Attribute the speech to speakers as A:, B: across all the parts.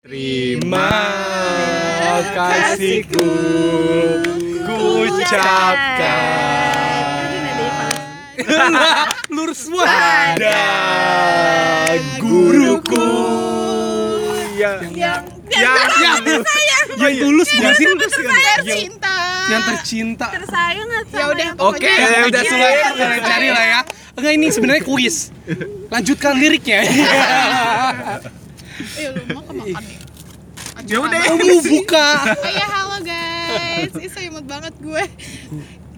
A: Terima kasihku ku ucapkan lurus pada guruku. Yang
B: yang
A: yang yang, yang tulus bukan sih? yang,
B: cinta.
A: yang tercinta.
C: Tersayang atau
B: ya udah
A: Oke, ya udah kalian cari lah ya. Enggak ini sebenarnya kuis. Lanjutkan liriknya.
B: eh lu mau kemakan nih?
A: Ya udah, kamu buka.
B: oh ya halo guys. Ih, saya imut banget gue.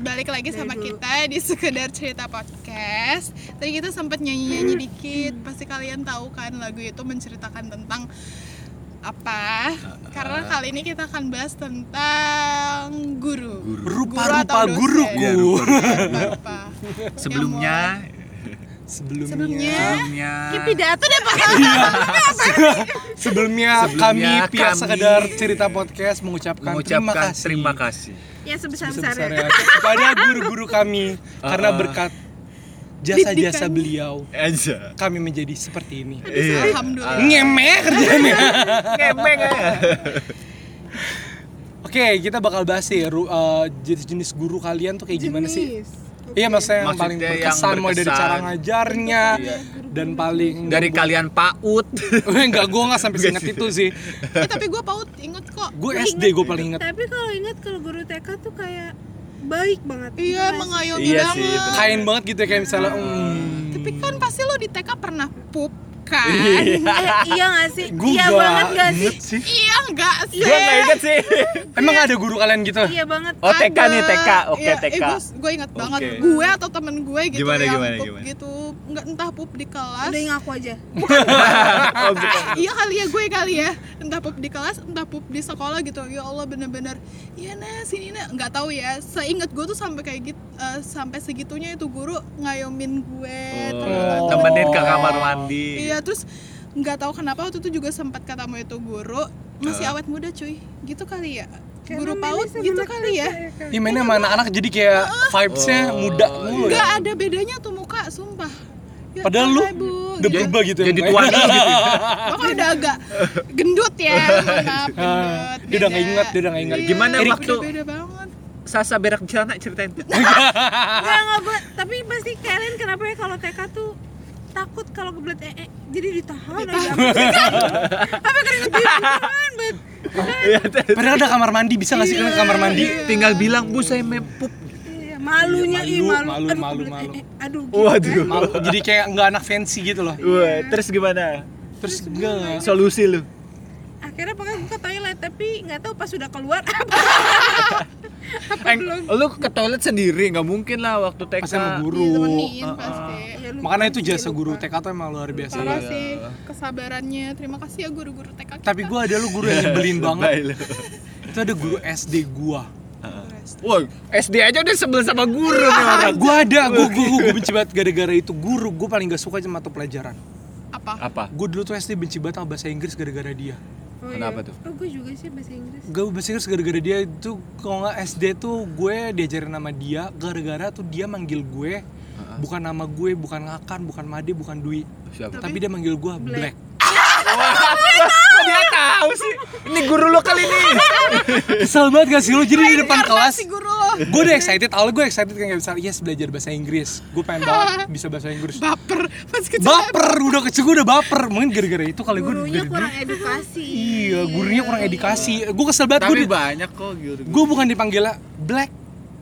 B: Balik lagi sama kita di sekedar cerita podcast. Tadi kita sempat nyanyi nyanyi dikit. Pasti kalian tahu kan lagu itu menceritakan tentang apa? Karena kali ini kita akan bahas tentang guru.
A: Rupa-rupa
B: atau dosen.
A: guruku.
B: Iya, rupa-rupa.
D: Sebelumnya,
B: Sebelumnya
D: sebelumnya,
C: Kayak pidato deh pak
A: Sebelumnya,
D: Sebelumnya
A: kami pihak sekedar cerita podcast mengucapkan, terima
D: mengucapkan
A: kasih.
D: terima kasih.
C: ya sebesar
A: Sebesar-besarnya
C: besarnya
A: kepada guru-guru kami karena
D: Uh-uh.
A: berkat jasa-jasa beliau
D: Aja.
A: kami menjadi seperti ini.
D: Iya.
B: alhamdulillah
A: Ngemeh kerjanya.
D: Ngemeng aja.
A: Oke, kita bakal bahas sih eh, jenis-jenis guru kalian tuh kayak gimana sih? Iya, maksudnya yang paling
D: Maksudnya yang
A: berkesan, mulai dari cara ngajarnya
D: Iya.
A: dan paling
D: Dari kalian PAUD.
A: enggak gue nggak sampai seinget itu sih.
B: eh tapi gue paut inget kok
A: Gue SD gue paling inget.
C: tapi kalau ingat kalau guru TK tuh kayak baik banget
B: iya mengayomi
D: Iya
B: banget
D: sih, bener.
A: Kain banget gitu ya kayak misalnya hmm,
B: tapi kan pasti lo di TK pernah pup kan
C: eh, iya gak sih
A: Gua
C: iya banget gak sih
A: inget sih.
B: iya enggak sih
D: Gua nggak inget sih.
A: Emang ada guru kalian gitu?
C: iya banget
D: Oh TK
B: Ada.
D: nih TK. Oke
B: Iya,
D: TK.
B: eh, gue, gue inget banget
D: Oke.
B: gue atau temen gue gitu
D: Gimana,
B: yang
D: gimana,
B: pup
D: gimana?
B: gitu nggak entah pup di kelas
C: udah ngaku aja
D: Oh, bukan.
B: iya kali ya gue kali ya entah pup di kelas entah pup di sekolah gitu ya Allah bener-bener iya nah sini nah nggak tahu ya seingat gue tuh sampai kayak gitu eh, sampai segitunya itu guru ngayomin gue
D: Oh, temenin ke kamar mandi.
B: Iya terus nggak tahu kenapa waktu itu juga sempat katamu itu guru masih awet muda cuy. Gitu kali ya. Guru PAUD
C: mainnya sama
B: gitu
C: anak
B: kali ya.
A: Iya mainnya sama anak-anak jadi kayak vibesnya
D: Oh,
A: muda mulu
B: nggak
A: ya.
B: ada bedanya tuh muka sumpah. Ya,
A: Padahal lu Udah
B: gitu.
A: berubah gitu ya
D: Jadi tuan. Gitu.
B: Makanya udah agak gendut ya maaf gendut.
A: Ah, Dia udah nggak inget, dia udah nggak inget.
B: Iya,
D: Gimana waktu-
B: beda banget.
D: Sasa berak celana ceritain.
C: Enggak, enggak gue tapi pasti kalian kenapa ya kalau TK tuh takut kalau kebelet ee jadi ditahan aja apa keringet ditahan bet
A: Padahal ada kamar mandi, bisa nggak sih kalian ke kamar mandi?
D: Tinggal bilang bu saya mepup.
C: Iya, malunya
A: Iya,
C: ih
A: malu,
C: malu,
A: malu,
C: aduh,
A: malu,
C: kebelet
A: malu.
C: ee. aduh gitu.
D: Waduh.
A: Malu, jadi kayak nggak anak fancy gitu loh.
D: Wah, terus gimana?
A: Terus enggak.
D: Solusi lu?
C: akhirnya pokoknya gue ke toilet tapi nggak tahu pas sudah keluar apa
D: Eh, lu ke toilet sendiri nggak mungkin lah waktu TK.
A: Pas sama
B: Iya,
A: guru.
B: temenin
D: Ah,
B: pasti
C: Ya, lupa.
A: Makanya itu jasa
C: Lupa.
A: guru TK tuh emang luar biasa.
B: parah
D: Iya.
B: sih kesabarannya terima kasih ya guru-guru TK kita.
A: Tapi gua ada lu guru yang nyebelin banget.
D: Lu.
A: Itu ada guru SD gua.
D: Wah, SD aja udah sebel sama guru nih orang.
A: Gua ada, gua gua, gua, gua benci banget gara-gara itu guru. Gua paling gak suka sama mata pelajaran.
B: apa
D: Apa?
A: Gue dulu tuh SD benci banget sama bahasa Inggris gara-gara dia.
C: Oh,
D: Kenapa
C: iya.
D: tuh?
C: oh gue juga sih bahasa Inggris
A: Gue bahasa Inggris gara-gara dia itu kalau nggak SD tuh gue diajarin nama dia gara-gara tuh dia manggil gue bukan nama gue, bukan Ngakan, bukan Made, bukan Dwi.
D: Siapa?
A: Tapi dia manggil gue Black.
D: Kok dia tahu sih? Ini guru lo kali ini.
A: Kesel banget gak sih lo? Jadi di depan kelas
B: si guru lo
A: gue udah excited, awalnya gue excited kan kayak bisa yes belajar bahasa Inggris. Gue pengen banget bisa bahasa Inggris.
B: baper pas kecil
A: Baper, udah kecil gue udah baper. Mungkin gara-gara itu kali gue
C: gurunya kurang edukasi
A: Iya, gurunya kurang edukasi. Gue kesel banget.
D: Tapi
A: Gue
D: banyak kok guru.
A: gue bukan dipanggilnya Black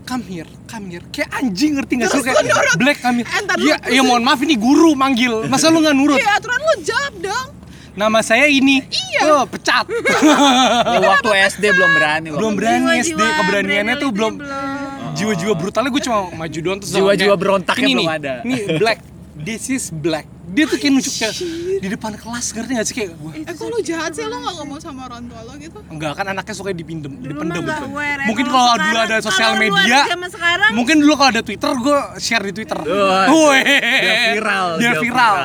A: come here, come here. Kayak anjing ngerti gak sih lu kayak Black come here.
B: Entar lu
A: Iya, iya mohon maaf ini guru manggil. Masa lu nggak nurut?
B: iya aturan lo jawab dong
A: Nama saya ini.
B: Iya.
A: Oh, pecat.
D: Waktu SD belum berani. waktu
A: belum berani SD keberaniannya tuh belum. Jiwa-jiwa brutalnya gue cuma maju doang terus
D: Jiwa-jiwa berontaknya
A: ini
D: belum
A: nih,
D: ada.
A: Ini Black. This is Black. Dia tuh kayak nunjuk kayak di depan kelas ngerti gak sih kayak gue
B: eh kok lo jahat sih lo gak ngomong sama orang tua lo gitu
A: Enggak kan anaknya suka dipindem,
C: Dulu mah
A: dipendem.
C: ya.
A: Mungkin
C: Kalau
A: dulu ada sosial
C: lu
A: media,
C: ada zaman sekarang
A: mungkin dulu kalau ada Twitter gue share di Twitter.
D: Wah,
A: Woi.
D: Dia viral.
A: Dia viral.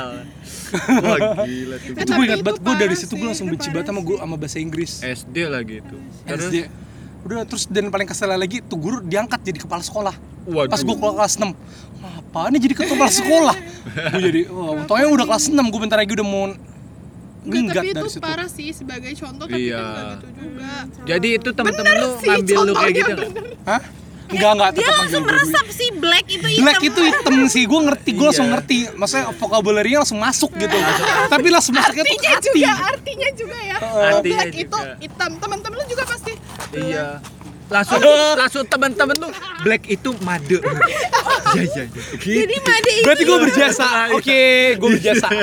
D: Wah gila tuh.
A: itu gue ingat banget gue dari situ gue langsung benci banget sama gue sama bahasa Inggris
D: SD lagi itu. Terus
A: SD udah terus dan paling kesel lagi tuh guru diangkat jadi kepala sekolah
D: Waduh.
A: pas gue kelas 6 apa ini jadi kepala sekolah gue jadi oh, untungnya udah kelas 6 gue bentar lagi udah mau minggat
B: tapi
A: dari
B: itu
A: situ.
B: parah sih sebagai contoh tapi
D: Iya.
B: kan gitu juga
D: Jadi itu temen-temen lu
B: sih,
D: ngambil lu kayak gitu nggak?
A: Hah? Enggak, enggak,
C: dia
A: tetap manggil
C: langsung meresap si black itu hitam
A: Black itu hitam sih, gue ngerti, gue langsung
D: Iya.
A: ngerti Maksudnya vocabulary langsung masuk gitu Tapi langsung masuknya tuh
B: artinya juga artinya juga ya
D: Artinya
B: black itu
D: juga.
B: hitam teman-teman lu juga pasti
D: Iya. Langsung langsung temen-temen lu black itu made. Iya iya iya.
C: jadi made itu
A: Berarti gue berjasa, oke, gue berjasa.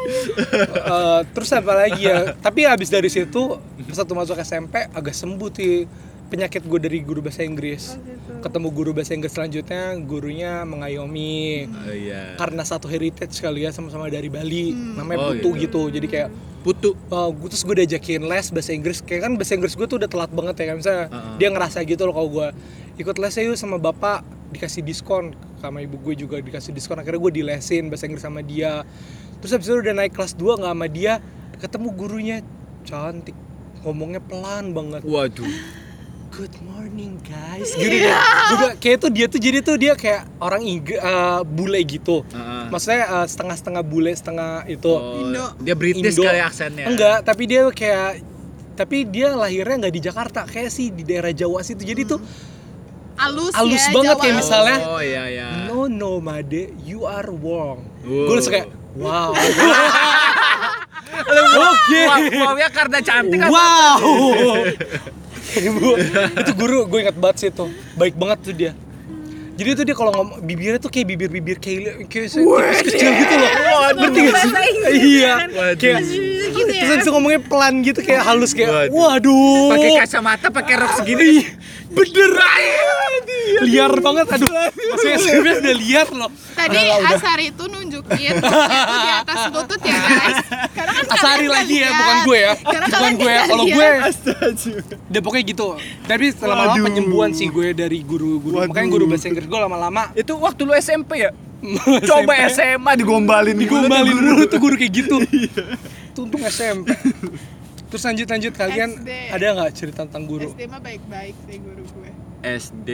A: Eh, Terus apa lagi ya, tapi habis dari situ Pas satu masuk SMP agak sembuh tuh penyakit gue dari guru bahasa Inggris. Ketemu guru bahasa Inggris selanjutnya, gurunya mengayomi.
D: Oh iya.
A: karena satu heritage kali ya sama-sama dari Bali. Namanya
D: Oh,
A: Putu
D: iya.
A: gitu. Jadi kayak
D: Putu.
A: uh, gue terus gue diajakin les bahasa Inggris. Kayak kan bahasa Inggris gue tuh udah telat banget ya kan misalnya
D: Uh-uh.
A: dia ngerasa gitu loh kalau gue ikut les yuk sama bapak dikasih diskon sama ibu gue juga dikasih diskon. Akhirnya gue dilesin bahasa Inggris sama dia. Terus habis itu udah naik kelas 2 nggak sama dia ketemu gurunya. Cantik. Ngomongnya pelan banget.
D: Waduh.
A: Good morning guys gitu deh. Gua- kayak tuh dia tuh jadi tuh dia kayak orang Inggris bule gitu
D: Heeh.
A: maksudnya uh, setengah-setengah bule setengah itu
D: Oh,
B: Indo.
D: Dia British
A: Indo.
D: kali aksennya.
A: enggak tapi dia kayak tapi dia lahirnya nggak di Jakarta kayak sih di daerah Jawa situ jadi tuh
B: halus
A: Halus
B: ya,
A: banget
B: Jawa
A: kayak misalnya
D: Oh iya iya.
A: no no Made you are wrong
D: Wow.
A: gue langsung kayak wow Oke.
D: Wow, ya karena cantik
A: wow Ibu, itu guru gue ingat banget sih itu. Baik banget tuh dia jadi tuh dia kalau ngomong bibirnya tuh kayak bibir-bibir kayak kayak tipis kecil gitu loh. Ngerti gak sih? Iya.
D: Waduh.
A: Kayak
C: gitu ya
A: terus bisa ngomongnya pelan gitu kayak halus kayak
D: Waduh.
A: waduh.
D: Pakai kacamata, pakai rok segini.
A: Ih, Bener Liar banget aduh Maksudnya sebenarnya udah liar loh
B: Tadi. Asari itu nunjukin di atas lutut ya guys. Karena kan
A: Asari lagi ya bukan gue ya
B: Karena
A: Bukan gue ya Kalau gue Udah pokoknya gitu Tapi lama-lama
D: Waduh.
A: penyembuhan sih gue dari guru-guru Makanya guru bahasa Inggris gue lama-lama
D: Itu waktu lu SMP ya? Coba SMA digombalin
A: digombalin dulu tuh guru kayak gitu Tuh untung SMP Terus lanjut-lanjut kalian
B: SD.
A: ada nggak cerita tentang guru?
B: SD mah baik-baik sih guru gue.
D: SD.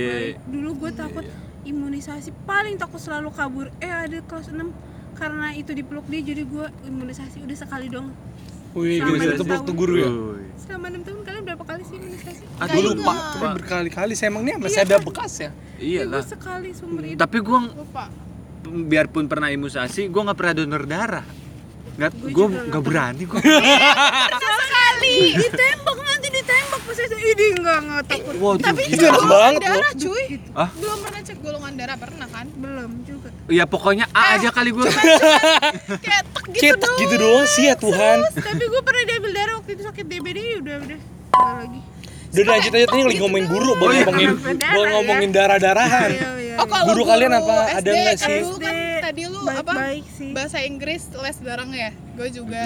C: dulu gue takut imunisasi paling takut selalu kabur eh ada kelas 6 karena itu dipeluk dia jadi gue imunisasi udah sekali dong
A: Wih, tepuk
C: tahun.
A: tuh guru ya?
C: Selama 6 tahun kalian berapa kali sih imunisasi
D: Aduh,
A: Gue
B: Kayaknya.
A: lupa, tapi berkali-kali saya emang nih masih
C: Iya
A: ada
C: kan?
A: bekas ya?
D: Iya
C: gue
D: lah.
C: sekali seumur hidup
D: Tapi gua
B: Lupa.
D: biarpun pernah imunisasi, gua nggak pernah donor darah. Nggak,
C: juga
D: nggak
C: nggak
D: berani gua.
C: sekali ditembak nanti ditembak pas itu ini enggak enggak takut
A: Waduh,
B: Tapi
A: gila
B: golongan
A: banget
B: darah cuy.
D: Hah?
B: Belum pernah cek golongan darah pernah kan?
C: belum juga
D: Ya pokoknya A aja kali gua.
B: Kayak tek gitu
A: Cetak
B: doang.
A: gitu doang sih ya Tuhan.
C: tapi gue pernah diambil darah waktu itu sakit DBD udah udah Nggak lagi
A: Udah lanjut aja ini lagi ngomongin guru,
C: Oh,
A: boleh
C: iya,
A: ngomongin,
C: ngomongin darah
A: boleh
C: ya.
A: ngomongin darah-darahan.
C: Iya, iya,
B: Oh,
C: iya.
B: kalau
A: Guru kalian apa? Ada nggak sih?
B: Lu kan tadi lu apa?
C: sih
B: Bahasa Inggris les bareng ya? Gue juga.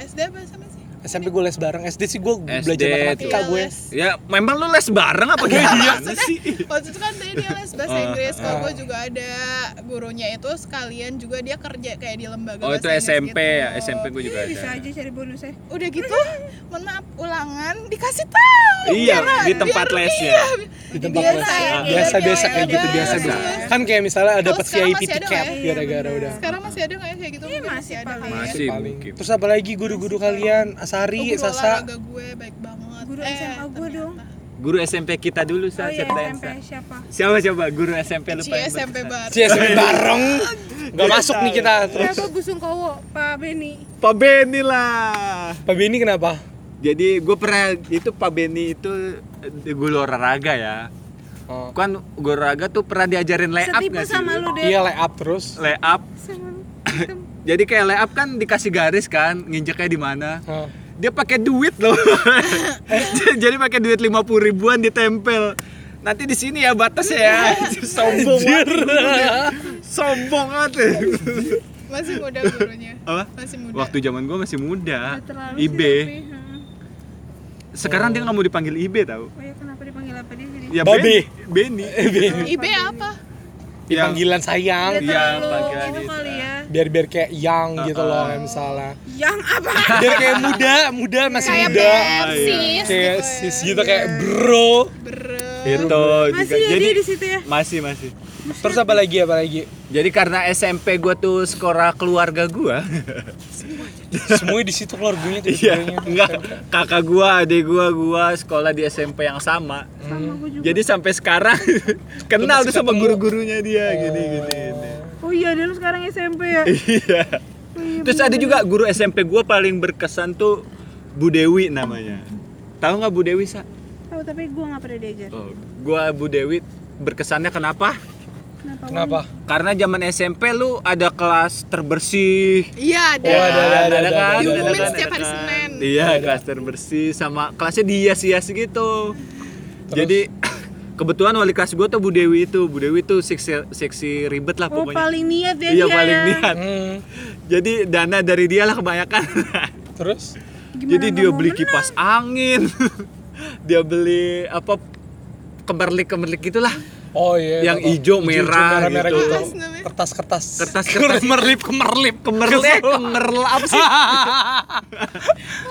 B: SD sih?
A: SMP gue les bareng, SD sih gue
D: SD
A: belajar matematika
B: Iya,
A: gue.
B: les.
D: Ya memang lu les bareng apa gimana sih?
B: Waktu itu kan tadi dia les bahasa
D: Ah,
B: Inggris, kalau
A: ah.
B: gue juga ada gurunya itu sekalian juga dia kerja kayak di lembaga
D: Oh itu SMP
B: gitu.
D: ya, SMP gua juga
C: bisa
D: ada.
C: aja cari bonusnya
B: Udah gitu, mohon maaf ulangan dikasih tahu.
D: Iya,
B: biar-
D: di tempat
B: biar-
D: lesnya.
B: iya,
A: Di tempat
B: biar
A: les.
B: saya
A: Ah,
B: kayak
A: Biasa-biasa
B: gitu,
A: kayak gitu,
B: biasa.
A: biasa-biasa. Kan kayak misalnya ada dapat
B: sekarang
A: VIP tiket
B: ya?
A: gara-gara
C: Iya,
A: udah.
B: Sekarang masih ada nggak ya kayak gitu?
C: Iya, masih
B: ada.
D: Masih
A: Paling.
D: mungkin.
A: Terus apa lagi guru-guru kalian?
B: Oh,
A: Asari,
B: guru
A: Sasa.
B: olahraga gue baik banget.
C: Guru
B: Eh,
C: SMA gue dong.
D: Guru SMP kita dulu
C: oh
D: sa
C: iya
D: ceritain,
C: SMP siapa
D: Siapa coba guru SMP lu
B: Cie
D: paling
B: SMP
D: berkesan?
B: bar.
A: Cie, SMP bareng. Gak masuk nih kita terus.
C: siapa Gusung Kowo Pak Beni
D: Pak Beni lah.
A: Pak Beni kenapa?
D: Jadi gue pernah itu Pak Beni itu eh, guru olahraga ya.
A: Oh.
D: Kan guru olahraga tuh pernah diajarin lay up nggak sih?
C: sama lu deh
A: Iya lay up terus.
D: Lay up.
C: sama lu
D: Jadi kayak lay up kan dikasih garis kan, nginjeknya di mana.
A: Oh.
D: Dia pakai duit loh. Jadi pakai duit 50 ribuan ditempel. Nanti di sini ya batasnya ya. Sombong banget. Sombong banget.
B: Masih muda gurunya.
D: Apa?
B: Masih muda.
D: Waktu zaman gua masih muda. IB. Sekarang dia nggak mau dipanggil IB tau.
C: oh ya kenapa dipanggil apa dia jadi
D: Ya
A: Babe.
D: Beni. Beni.
B: IB apa?
D: Yang-
A: Panggilan sayang.
D: Iya,
C: terlalu
D: panggilan
C: itu
D: itu.
C: kali ya
A: Biar biar kayak young gitu loh kayak misalnya.
C: yang apa
A: Biar kayak muda, muda masih
B: Kayak
A: muda.
B: BM,
D: iya.
B: sis
A: Kayak
B: gitu
A: sis
B: ya.
A: gitu kayak bro.
B: Bro.
D: Itu
C: masih ya dia di situ ya
D: masih masih.
A: Terus apa lagi apa lagi?
D: Jadi karena SMP gua tuh sekolah keluarga gua.
A: semuanya di situ keluarganya tuh
D: Iya, enggak. Kakak gua, adik gua, gua sekolah di SMP yang sama.
C: sama juga
D: Jadi sampai sekarang kenal tuh sama guru-gurunya dia gini gini. gini.
C: oh iya dia lu sekarang SMP ya
D: Iya.
C: oh, iya,
D: Terus ada juga guru SMP gua paling berkesan tuh Bu Dewi namanya. Tahu nggak Bu Dewi, Sa?
C: tahu tapi gue nggak pernah diajar
D: Oh, gua Bu Dewi berkesannya kenapa?
C: Kenapa
A: kenapa
D: Karena zaman SMP lu ada kelas terbersih.
B: Iya ada.
A: Oh, ada, ada, ada, ada,
D: kan,
A: ada.
B: Diumumin
D: kan,
B: setiap
D: ada
B: hari
D: kan.
B: Senin.
D: Iya, kelas terbersih sama kelasnya dihias-hias gitu. Jadi kebetulan wali kelas gua tuh Bu Dewi itu. Bu Dewi tuh seksi, seksi ribet lah
C: oh
D: pokoknya.
C: paling niat ya
D: iya,
C: dia
D: paling
C: ya.
D: niat.
A: Hmm,
D: Jadi dana dari dia lah kebanyakan.
A: terus
C: Gimana
D: Jadi dia beli
C: menang?
D: kipas angin. dia beli apa kemerlik-kemerlik gitulah.
A: Oh iya
D: Yang
A: tahu.
D: hijau, merah
A: merah
D: gitu.
A: gitu
B: Apa namanya?
A: kertas kertas
D: Kertas-kertas.
A: kemerlip kemerlip
D: Kemerlik, eh, kemerl apa sih?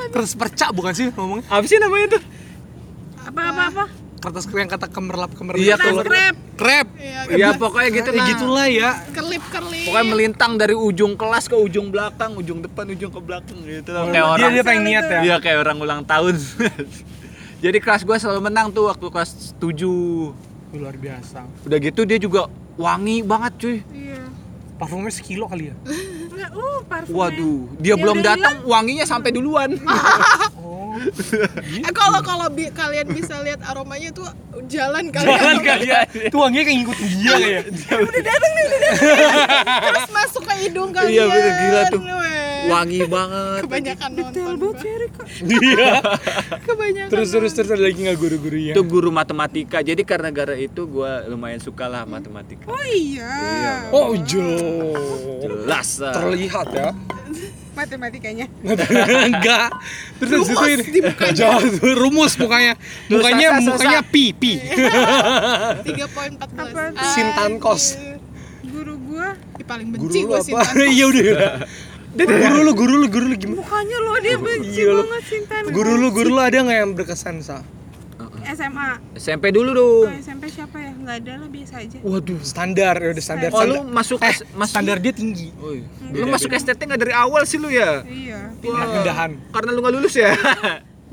A: kertas percak bukan sih ngomongnya
D: Apa sih namanya tuh?
C: apa apa apa
A: kertas yang kata kemerlap kemerlip
D: Iya,
C: kertas
D: kemerlap.
C: krep
A: krep
B: Iya,
D: Iya, pokoknya gitu
A: ya
D: lah.
A: gitulah ya
B: kerlip kerlip.
D: Pokoknya melintang dari ujung kelas ke ujung belakang, ujung depan, ujung ke belakang gitu lah.
A: Oh,
D: Kayak
A: dia
D: orang
A: dia pengen niat ya
D: Iya, kayak orang ulang tahun. Jadi kelas gua selalu menang tuh waktu kelas 7.
A: Luar biasa.
D: Udah gitu dia juga wangi banget cuy.
C: iya.
A: Parfumnya sekilo kali ya?
C: Uh parfumnya.
D: Waduh, dia
C: Ya
D: belum
C: udah
D: datang wanginya sampai duluan.
A: oh.
B: Eh kalau kalau bi- kalian bisa lihat aromanya tuh jalan kalian.
A: kali ya itu wanginya kayak ngikutin dia kayak
B: Terus masuk ke hidung kalian.
D: Iya, bener, gila tuh. Wangi banget.
B: Kebanyakan
C: detail
B: nonton.
C: banget sih Erika
A: iya
B: Kebanyakan.
A: terus terus terus ada lagi nggak guru-gurunya
D: Itu guru matematika. Jadi karena gara itu gua lumayan suka lah matematika.
C: oh iya
A: oh jo
D: Jelas lah.
A: terlihat ya
C: matematikanya
A: enggak terus
B: Rumus
A: itu
B: di mukanya.
A: Jauh, rumus mukanya mukanya
D: sasa.
A: mukanya pi pi
B: 3.14.
C: Apa?
B: Ah,
A: Sintan kos.
C: guru gua
B: paling benci
A: lu
B: gue
A: apa
B: Sintan
A: iya udah guru lu guru lu guru lu gimana?
C: Mukanya lo dia benci
A: Iya, lo.
C: banget Sintan
A: guru lu guru lu ada nggak yang berkesan sa?
C: SMA
D: SMP dulu
C: oh,
D: dong.
C: SMP siapa ya? Nggak ada lah biasa aja.
A: Waduh standar ya udah standar.
D: Oh, lu masuk
A: eh,
D: masuk
A: standar dia tinggi.
D: Oh, iya. Lu masuk STT nggak dari awal sih lu ya?
C: iya.
A: Pindah-pindahan
D: Karena lu nggak lulus ya?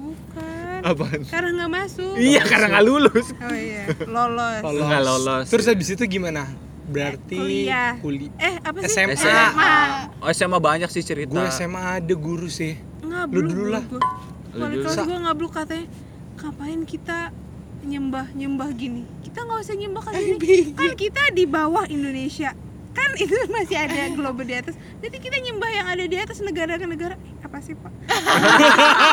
C: bukan.
D: Apaan?
C: karena nggak masuk.
D: Iya, karena nggak lulus.
C: oh iya. Lolos.
D: Lu nggak lolos.
A: terus habis itu gimana berarti
C: kuliah.
A: kuli
C: eh apa sih?
A: SMA.
C: SMA
D: Oh, SMA banyak sih cerita.
A: gue SMA ada guru sih.
C: Ngabluk
A: Lu dulu lah.
D: dulu.
C: kelas gue ngabluk katanya ngapain kita nyembah nyembah gini? Kita nggak usah nyembah ke sini. Kan kita di bawah Indonesia. Kan itu masih ada globe di atas. Jadi kita nyembah yang ada di atas negara ke negara Eh, apa sih pak.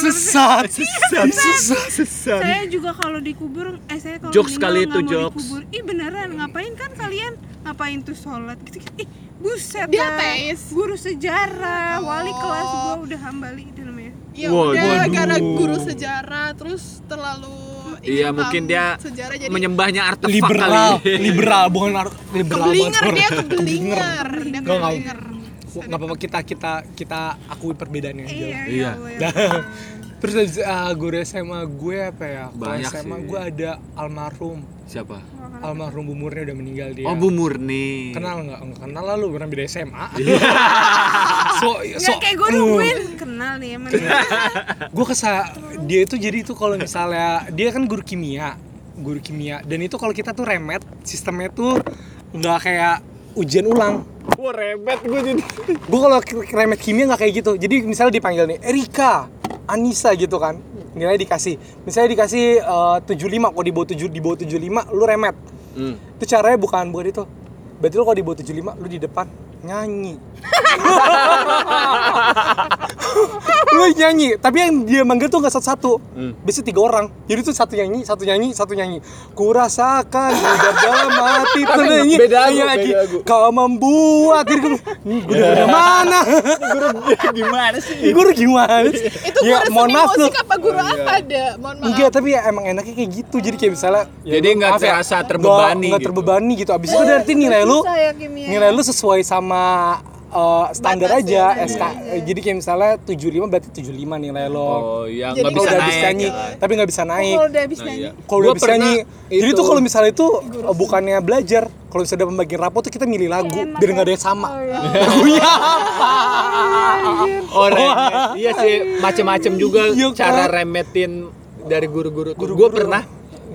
A: sesat sesat sesat
D: Sesat.
C: saya juga kalau dikubur eh saya kalau
D: Jokes kali itu, jokes.
C: dikubur ih beneran ngapain kan kalian ngapain tuh sholat gitu ih buset
B: Dia ateis?
C: guru sejarah wali
B: Oh.
C: kelas gua udah hambali itu namanya
B: Ya
D: Waduh.
B: udah
A: Waduh.
B: guru sejarah terus terlalu
D: Iya, mungkin dia
B: sejarah jadi
D: Menyembahnya artefak
A: liberal
D: kali.
A: liberal bukan liberal
B: keblinger dia keblinger dia keblinger
A: nggak apa-apa kita kita kita akui perbedaannya aja.
C: Iya
D: Iya.
C: ya Allah, ya Allah.
A: terus ah, guru SMA gue apa ya? Kalau
D: Banyak
A: SMA
D: sih.
A: gue ada almarhum.
D: Siapa?
A: almarhum. Bu Murni udah meninggal dia.
D: Oh, Bu Murni.
A: kenal nggak? Nggak kenal lah lu pernah beda SMA
D: Iya.
A: so
C: Nggak
A: so
C: kayak gue nungguin. Kenal nih emang.
A: Gue kesa dia itu jadi itu kalau misalnya dia kan guru kimia. Guru kimia. Dan itu kalau kita tuh remet sistemnya tuh nggak kayak ujian ulang.
D: Wah, rebet gue jadi.
A: gue kalau remet kimia nggak kayak gitu. Jadi misalnya dipanggil nih Erika Anissa gitu kan. Nilai dikasih. Misalnya dikasih eh, 75 kalau di bawah 7 di bawah 75 lu remet.
D: Hmm.
A: itu caranya bukan bukan itu. Berarti lu kalau di bawah 75 lu di depan nyanyi. Lu nyanyi tapi yang dia manggil tuh nggak satu-satu.
D: Hmm.
A: biasanya tiga orang. Jadi tuh satu nyanyi satu nyanyi satu nyanyi. Ku rasakan di dalam hati tuh nyanyi
D: beda lagu,
A: nyanyi lagi.
D: beda lagu.
A: kau membuat diri gue "Ini guru dari mana?
D: Guru gimana sih?
A: Guru gimana sih?
B: itu guru
A: ya,
B: seni
A: mohon maaf
B: musik apa guru apa ada mohon maaf.
A: Enggak, tapi ya emang enaknya kayak gitu. Jadi kayak misalnya ya
D: Jadi nggak
A: ya,
D: terasa terbebani
A: nggak
D: gitu.
A: terbebani gitu. Abis itu berarti nilai lu
C: ya.
A: nilai lu sesuai sama eh, standar
B: Batas
A: aja
B: ya.
A: SK. Eh, Jadi kayak misalnya 75 berarti 75 nilai lo.
D: Oh, yang
B: Jadi
D: nggak
A: Kalau
D: bisa
A: udah
D: naik.
A: nyanyi,
D: ya.
A: tapi nggak bisa
C: Oh,
A: naik.
C: kalau udah habis
D: Nah,
C: nyanyi
D: iya.
A: Kalau
D: Gua
A: udah bisa nyanyi, jadi tuh kalau misalnya itu eh, bukannya belajar, kalau misalnya ada pembagian rapot tuh kita milih lagu
C: Enak
A: biar
C: ya.
A: nggak ada yang sama.
C: Oh, iya.
A: Lagunya apa?
D: Oh, remet. iya sih, macem-macem juga
A: Iya,
D: cara
A: kan?
D: remetin dari guru-guru. tuh.
A: Guru-guru.
D: Gue pernah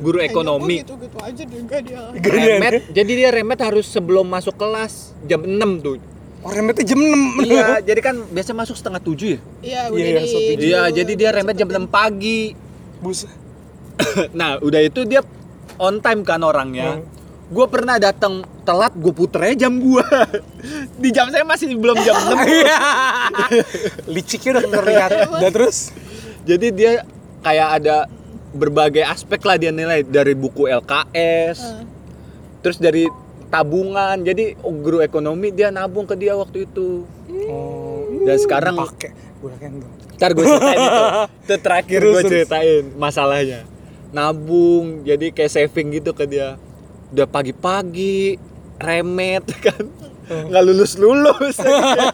D: guru ekonomi
B: gitu gitu aja juga dia
D: remet. Jadi dia remet harus sebelum masuk kelas jam 6 tuh.
A: Oh, remetnya jam 6.
D: Iya, jadi kan biasa masuk setengah tujuh ya.
B: iya udah
A: Iya,
B: di
A: setuju.
D: Iya, jadi dia remet jam 6 pagi.
A: Bus.
D: Nah, udah itu dia on time kan orangnya.
A: Hmm.
D: Gue pernah datang telat, gue puter aja jam gua. Di jam saya masih belum jam 6.
A: Iya. Liciknya udah terlihat. Dan terus
D: Jadi dia kayak ada berbagai aspek lah dia nilai dari buku LKS,
B: Eh.
D: terus dari tabungan. Jadi oh, guru ekonomi dia nabung ke dia waktu itu.
A: oh,
D: Dan sekarang
A: pakai
D: ntar gue ceritain itu. Itu terakhir gue ceritain masalahnya. Nabung, jadi kayak saving gitu ke dia. Udah pagi-pagi remet kan, nggak lulus lulus.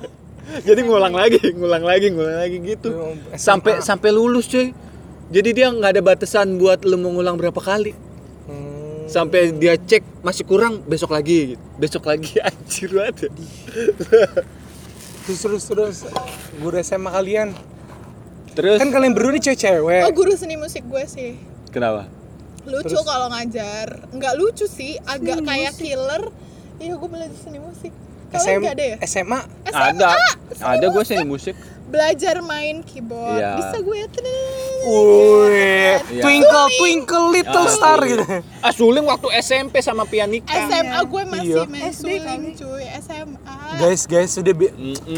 D: jadi ngulang lagi, ngulang lagi, ngulang lagi gitu.
A: SMA.
D: Sampai sampai lulus cuy. Jadi dia nggak ada batasan buat lu mau ngulang berapa kali.
A: Hmm.
D: Sampai dia cek masih kurang, besok lagi, gitu. besok lagi anjir banget.
A: Terus terus terus guru SMA kalian.
D: Terus
A: Kan kalian berdua nih cewek-cewek.
B: oh guru seni musik gue sih
D: kenapa?
B: lucu kalau ngajar nggak lucu sih agak
C: Seni
B: kayak
C: musik.
B: killer iya gue belajar seni musik
A: SM,
B: kalian nggak ada ya
A: SMA
D: Ada, ada gue seni musik.
B: Belajar main keyboard
D: Iya.
B: bisa gue ya
A: Wih,
D: Iya.
A: twinkle twinkle little
D: Ah.
A: star gitu.
D: Ah suling waktu SMP sama pianika.
B: SMA gue masih
A: Iya.
B: main
C: SD
B: suling cuy SMA
A: Guys, guys, sudah be
D: Mm-mm.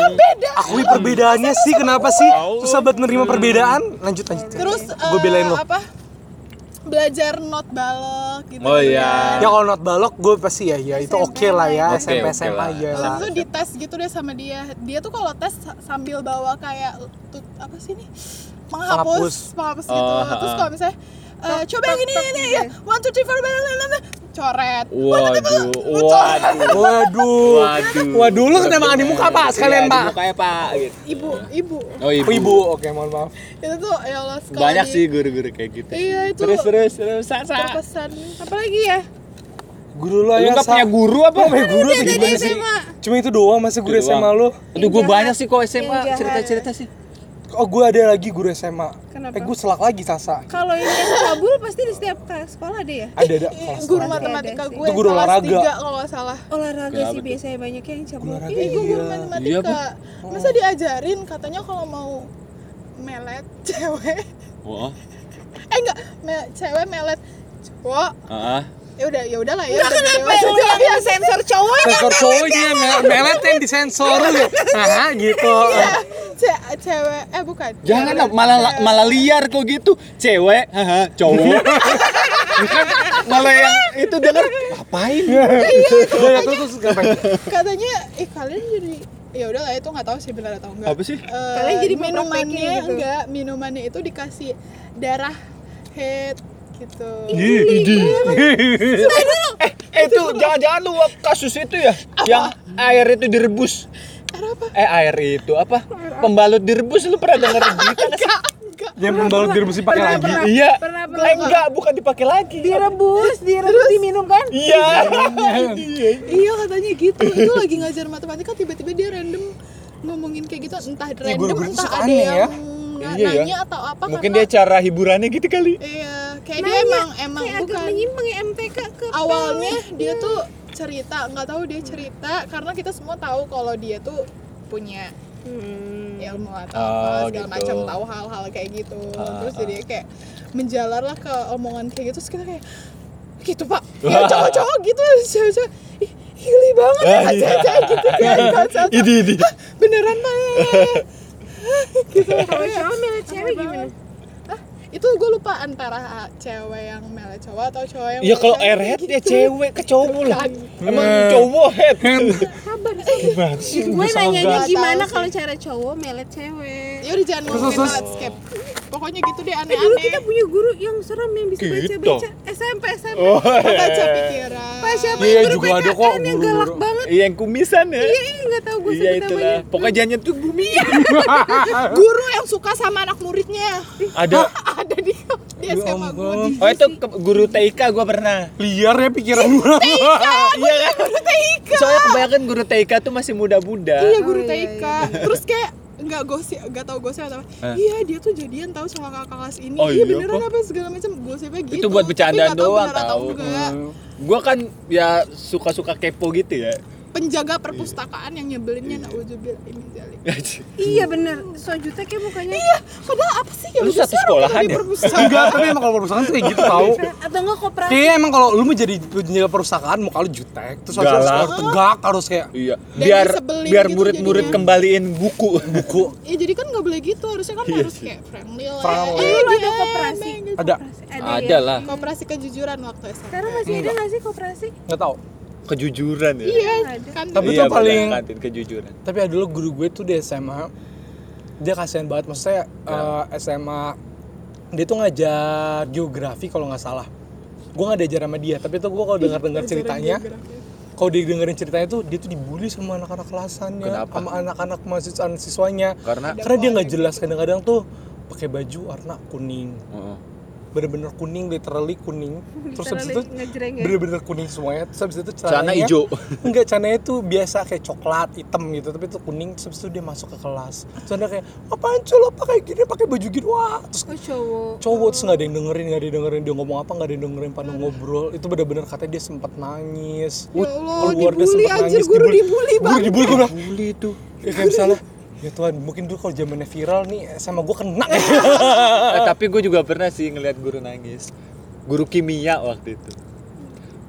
A: akui perbedaannya sih kenapa sih susah banget nerima perbedaan? Lanjut lanjut.
B: terus
A: gue
B: eh,
A: belain lo.
B: apa belajar not balok gitu
D: Oh, iya.
A: Ya kalau not balok gue pasti ya ya itu oke lah ya
D: Oke,
A: SMP
D: oke
A: SMA
D: lah.
A: ya lah.
B: itu dites gitu deh sama dia. Dia tuh kalau tes sa- sambil bawa kayak tut, apa sih nih?
A: Penghapus,
B: penghapus gitu.
D: Oh,
B: Terus
D: ha-ha.
B: kalau misalnya eh, coba yang ini ini ya. One two three four coret.
D: Waduh, waduh.
A: Waduh.
D: Waduh.
A: Waduh, lu kena makan di muka Pak sekalian
D: Iya,
A: Pak.
D: Di mukanya Pak gitu.
B: Ibu, ibu.
D: Oh ibu.
A: Oh, ibu, oke mohon maaf.
B: Itu tuh ya Allah sekali.
D: Banyak sih guru-guru kayak gitu.
B: Iya, itu
D: Terus terus terus. Sa, sa.
B: Terkesan.
C: apalagi ya
A: Guru lo
D: Lu
A: ya.
D: nggak punya guru apa?
A: Lu punya guru atau gimana sih? Cuma itu doang masa guru SMA lu?
D: Aduh, gue banyak sih kok SMA cerita-cerita sih.
A: Oh, gue ada lagi guru SMA.
C: Kenapa?
A: Eh, gue selak lagi Sasa.
C: kalau ini yang cabul pasti di setiap kelas sekolah ada ya
A: Ada ada. Kelas
B: guru matematika
C: sih.
B: gue
A: Itu guru
B: kelas
A: olahraga.
B: kalau nggak salah.
C: olahraga
D: Kenapa
C: sih biasanya banyak yang cabul
A: Guru olahraga.
B: Ih, gue guru
A: Iya.
B: matematika.
D: Iya, Bu.
B: Masa diajarin katanya kalau mau melet cewek
D: Wah.
B: eh enggak me- cewek melet cowok
D: Ah.
B: Ya udah ya udahlah ya udah
C: kenapa
B: dewasa.
C: lu yang sensor cowok
A: Sensor cowoknya mel- melet yang disensor lu. Nah, gitu.
B: Ce- cewek eh bukan
D: Jangan
B: Cewek-
D: lah, malah
B: cewek.
D: malah liar kok gitu. Cewek, haha, cowok. Bukan malah yang itu denger ngapain?
A: Udah, ya, terus terus ngapain?
B: katanya ih kalian jadi ya udahlah itu nggak tahu sih benar atau enggak
D: Apa sih?
B: Eh,
C: Kalian jadi
B: minumannya
C: gitu.
B: enggak minumannya itu dikasih darah head gitu
D: Eh, itu jangan-jangan lu kasus itu ya yang air itu direbus.
B: Air apa
D: Eh, air itu apa? Pembalut direbus lu pernah denger nggak sih?
B: enggak enggak
A: Yang pembalut direbusin pakai lagi.
D: Iya.
C: Pernah,
D: Eh,
C: pernah.
D: enggak, bukan dipakai lagi.
C: direbus direbus diminum kan
D: Iya. Iya.
B: iya katanya gitu itu lagi ngajar matematika tiba-tiba dia random ngomongin kayak gitu entah random
A: guru-guru
B: entah ada yang
A: ya.
B: na-
D: Iya ya.
B: nanya atau apa
D: Mungkin
B: karena-
D: dia cara hiburannya gitu kali.
B: iya kayak dia
C: Nanya,
B: emang emang
C: kayak
B: bukan
C: menyimpang ya MTK ke
B: awalnya dia tuh cerita nggak tahu dia cerita karena kita semua tahu kalau dia tuh punya
C: hmm.
B: ilmu atau
D: Oh,
B: apa segala
D: gitu.
B: macam tahu hal-hal kayak gitu
D: Ah,
B: terus
D: ah.
B: jadi kayak menjalar lah ke omongan kayak gitu terus kita kayak gitu pak ya cowok-cowok gitu cewek-cewek ih gili banget ya
D: Ah, iya.
B: cewek gitu kacau
D: Ini ini.
B: beneran pak gitu
C: kalau cowok milih cewek gimana?
B: Itu gue lupa antara cewek yang mele cowok atau cowok yang
D: Ya
B: mele
D: kalau
B: cewek
D: airhead
B: gitu.
D: ya cewek ke cowok lah. Emang
A: Eh.
D: cowok head.
C: sabar
D: Gimana sih?
C: gue nanyanya
B: Nggak
C: gimana kalau cara cowok melet cewek
B: ya udah jangan ngomongin landscape pokoknya gitu deh
C: Eh dulu kita
B: aneh-aneh
C: punya guru yang serem yang bisa
D: Gitu.
C: baca-baca SMP SMP.
D: Oh,
B: baca pikiran
C: Pak siapa
A: Iya,
C: yang guru
A: juga ada
C: PKN
A: kok
C: yang galak
A: guru-guru.
C: banget.
D: iya yang kumisan ya.
C: Iya, iya nggak tahu gue
D: Iya
C: namanya.
D: Pokoknya jangan nyentuh bumi.
B: guru yang suka sama anak muridnya
D: Ada.
B: ada di di
A: Ya
B: SMA gue.
D: Oh itu ke- guru TIK gua pernah.
A: liar ya pikiran gue
D: Iya kan? Soalnya kebanyakan guru TIK tuh masih muda-muda.
B: iya guru
C: Oh, iya,
B: TIK
C: iya.
B: terus kayak nggak gosip nggak tahu gosip atau apa
D: Hah?
B: iya dia tuh jadian tahu sama kakak kelas ini
D: Oh,
B: iya
D: iya,
B: beneran
D: apa?
B: apa segala macam gosipnya gitu
D: Itu buat
B: tahu
D: doang,
B: atau
D: tahu.
B: enggak.
D: Gua kan ya suka-suka kepo gitu ya.
B: Penjaga perpustakaan yang nyebelinnya nauzubillah min dzalik.
C: Iya bener, so jutek ya mukanya.
B: iya padahal apa sih yang
D: Lu satu sekolahan ya?
A: enggak tapi emang kalau perpustakaan tuh kayak gitu tau
C: Atau enggak koperasi?
A: Kayaknya emang kalau lu mau jadi penjaga perpustakaan muka lu jutek terus harus, harus tegak harus kayak
D: Iya, biar biar
B: gitu
D: murid-murid kembaliin buku.
A: buku
B: ya jadi kan nggak boleh gitu harusnya kan
D: Iya
B: harus kayak friendly lah
A: Friendly.
B: eh,
C: Dulu ada koperasi.
A: ada
C: Koperasi.
D: Ada
C: ya?
D: lah.
B: koperasi kejujuran waktu SMA
C: Sekarang masih ada nggak sih koperasi?
A: nggak tahu
D: Kejujuran ya.
B: iya kan.
A: Tapi
D: Iya,
A: itu paling-
D: kantin kejujuran.
A: tapi ada dulu guru gue tuh di SMA dia kasihan banget. Maksudnya eh, SMA dia tuh ngajar geografi kalau nggak salah. Gue nggak diajar sama dia tapi tuh gue kalau dengar dengar ceritanya kalau didengerin ceritanya tuh dia tuh dibully sama anak-anak kelasannya
D: Kenapa?
A: sama anak-anak mahasiswa siswanya
D: Karena
A: karena dia nggak jelas kadang-kadang tuh pakai baju warna kuning.
D: Heeh.
A: Bener-bener kuning literally kuning. Terus habis itu
C: ya.
A: bener-bener kuning semuanya. Terus habis itu
D: celana
A: celananya
D: hijau.
A: enggak celananya tuh biasa kayak coklat hitam gitu tapi itu kuning. Terus habis itu dia masuk ke kelas. Terus ada kayak apaan cuy lo pakai gini? Pakai baju gini? Wah terus
C: Oh cowok.
A: cowok terus nggak ada yang dengerin nggak ada yang dengerin. Dia ngomong apa nggak ada yang dengerin pada ngobrol. Itu bener-bener katanya dia sempat nangis.
B: Ya Allah,
A: keluar dia
B: dibully anjir,
A: nangis,
B: guru
A: dibully.
B: dibully
A: guru dibully gue bilang
D: Bully tuh.
A: ya kayak misalnya ya Tuhan mungkin dulu kalau zamannya viral nih sama gue kena
D: Eh, tapi gue juga pernah sih ngeliat guru nangis. Guru kimia waktu itu.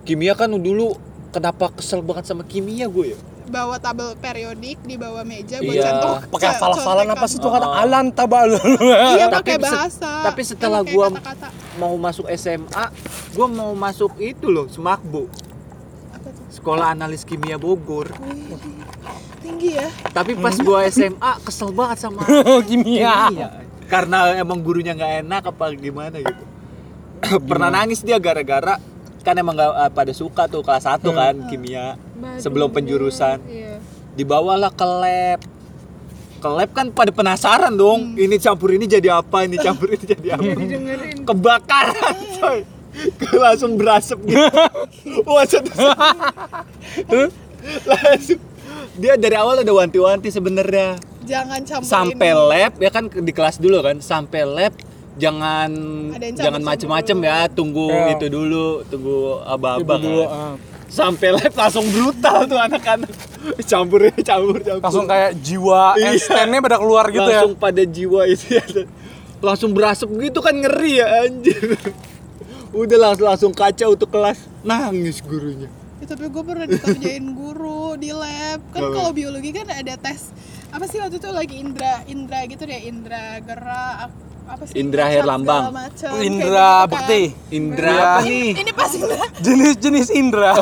D: Kimia kan dulu kenapa kesel banget sama kimia gue ya?
B: bawa tabel periodik di bawah meja buat
D: Iya.
B: contoh
A: pakai
B: co-
A: hafalan-hafalan
B: contekan.
A: apa sih tuh kata
D: Oh.
A: alan tabal
B: iya
D: Tapi
B: pakai
D: se-
B: bahasa
D: tapi setelah
B: pakai
D: gua-
B: kata-kata.
D: Mau masuk SMA, gue mau masuk itu loh, Semakbu. Sekolah Analis Kimia Bogor.
B: Wih, tinggi ya.
D: Tapi pas gue SMA kesel banget sama
A: kimia.
D: kimia. Karena emang gurunya nggak enak apa gimana gitu. Pernah nangis dia gara-gara kan emang nggak eh, pada suka tuh kelas 1 kan kimia sebelum penjurusan.
C: Iya.
D: dibawalah ke lab ke lab kan pada penasaran dong ini campur ini jadi apa ini campur ini jadi apa. Kebakaran coy. Langsung berasap gitu. Wah satu langsung dia dari awal ada wanti-wanti sebenarnya.
B: Jangan campur
D: sampai
B: ini.
D: lab ya kan di kelas dulu kan. Sampai lab jangan jangan macem-macem ya. Tunggu
A: Ya.
D: itu dulu tunggu
A: dulu
D: kan.
A: ah.
D: sampai lab langsung brutal tuh anak-anak. Campur campur campur.
A: Langsung kayak jiwa
D: Iya.
A: Pada keluar gitu ya.
D: Langsung pada jiwa itu ya. Langsung berasap gitu kan ngeri ya anjir. Udah langsung langsung kacau tuh kelas. Nangis gurunya
B: Ya, tapi gue pernah dikerjain guru di lab. Kan kalau biologi kan ada tes apa sih waktu itu lagi indra indra gitu deh indra gerak apa sih?
D: Indra Herlambang.
B: kayak
A: Indra
B: gitu kan.
D: Indra
A: Iya.
D: apa nih
B: ini pas indra.
A: Jenis-jenis Indra.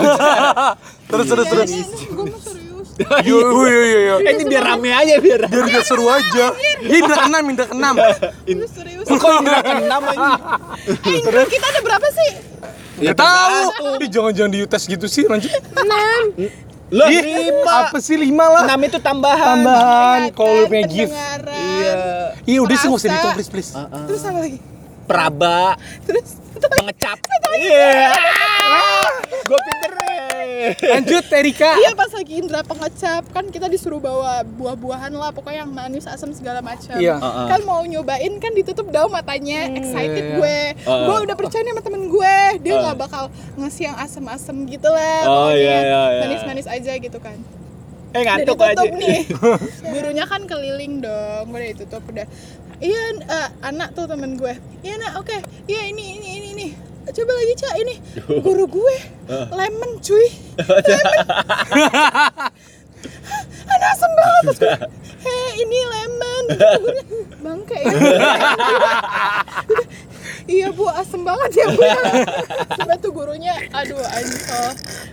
A: Terus terus
B: Ya,
A: terus.
B: ini, gue mau serius.
A: Yo yo yo yo yo.
D: Eh, ini biar rame aja biar
A: biar gak seru aja. Indra keenam Indra keenam.
B: Serius
D: kok Indra keenam aja
B: eh indra kita ada berapa sih
A: Gak tahu. Ih, jangan-jangan di tes gitu sih lanjut.
D: Lo
A: Ih,
D: lima.
A: apa sih lima lah?
D: Enam itu tambahan.
A: Tambahan kalau lu punya gift.
B: pendengaran,
D: iya.
A: Iya udah sih nggak usah dihitung please please.
B: Terus apa lagi?
D: Praba
B: terus
D: pengecap. Iya gue pinter eh.
A: lanjut Erika
B: Iya pas lagi Indra pengecap kan kita disuruh bawa buah-buahan lah pokoknya yang manis asam segala macam.
A: Iya.
D: Uh-uh.
B: Kan mau nyobain kan ditutup daun matanya excited
A: Iya, iya.
B: gue.
D: Uh-uh.
B: Gue udah percaya nih sama temen gue dia
D: Uh.
B: nggak bakal ngasih yang asam-asam gitu lah.
D: Oh, iya, iya, iya.
B: Manis-manis aja gitu kan.
D: eh
B: Udah
D: ngantuk aja
B: nih. Gurunya kan keliling dong. Udah ditutup udah. Iya eh, anak tuh temen gue. Iya nak oke. Iya ini ini ini ini. Coba lagi cak ini. Guru gue lemon cuy. Anak asem banget Terus gue, Heh ini lemon Bangke ya. Iya bu asem banget ya bu Sampai tuh gurunya. Aduh ancol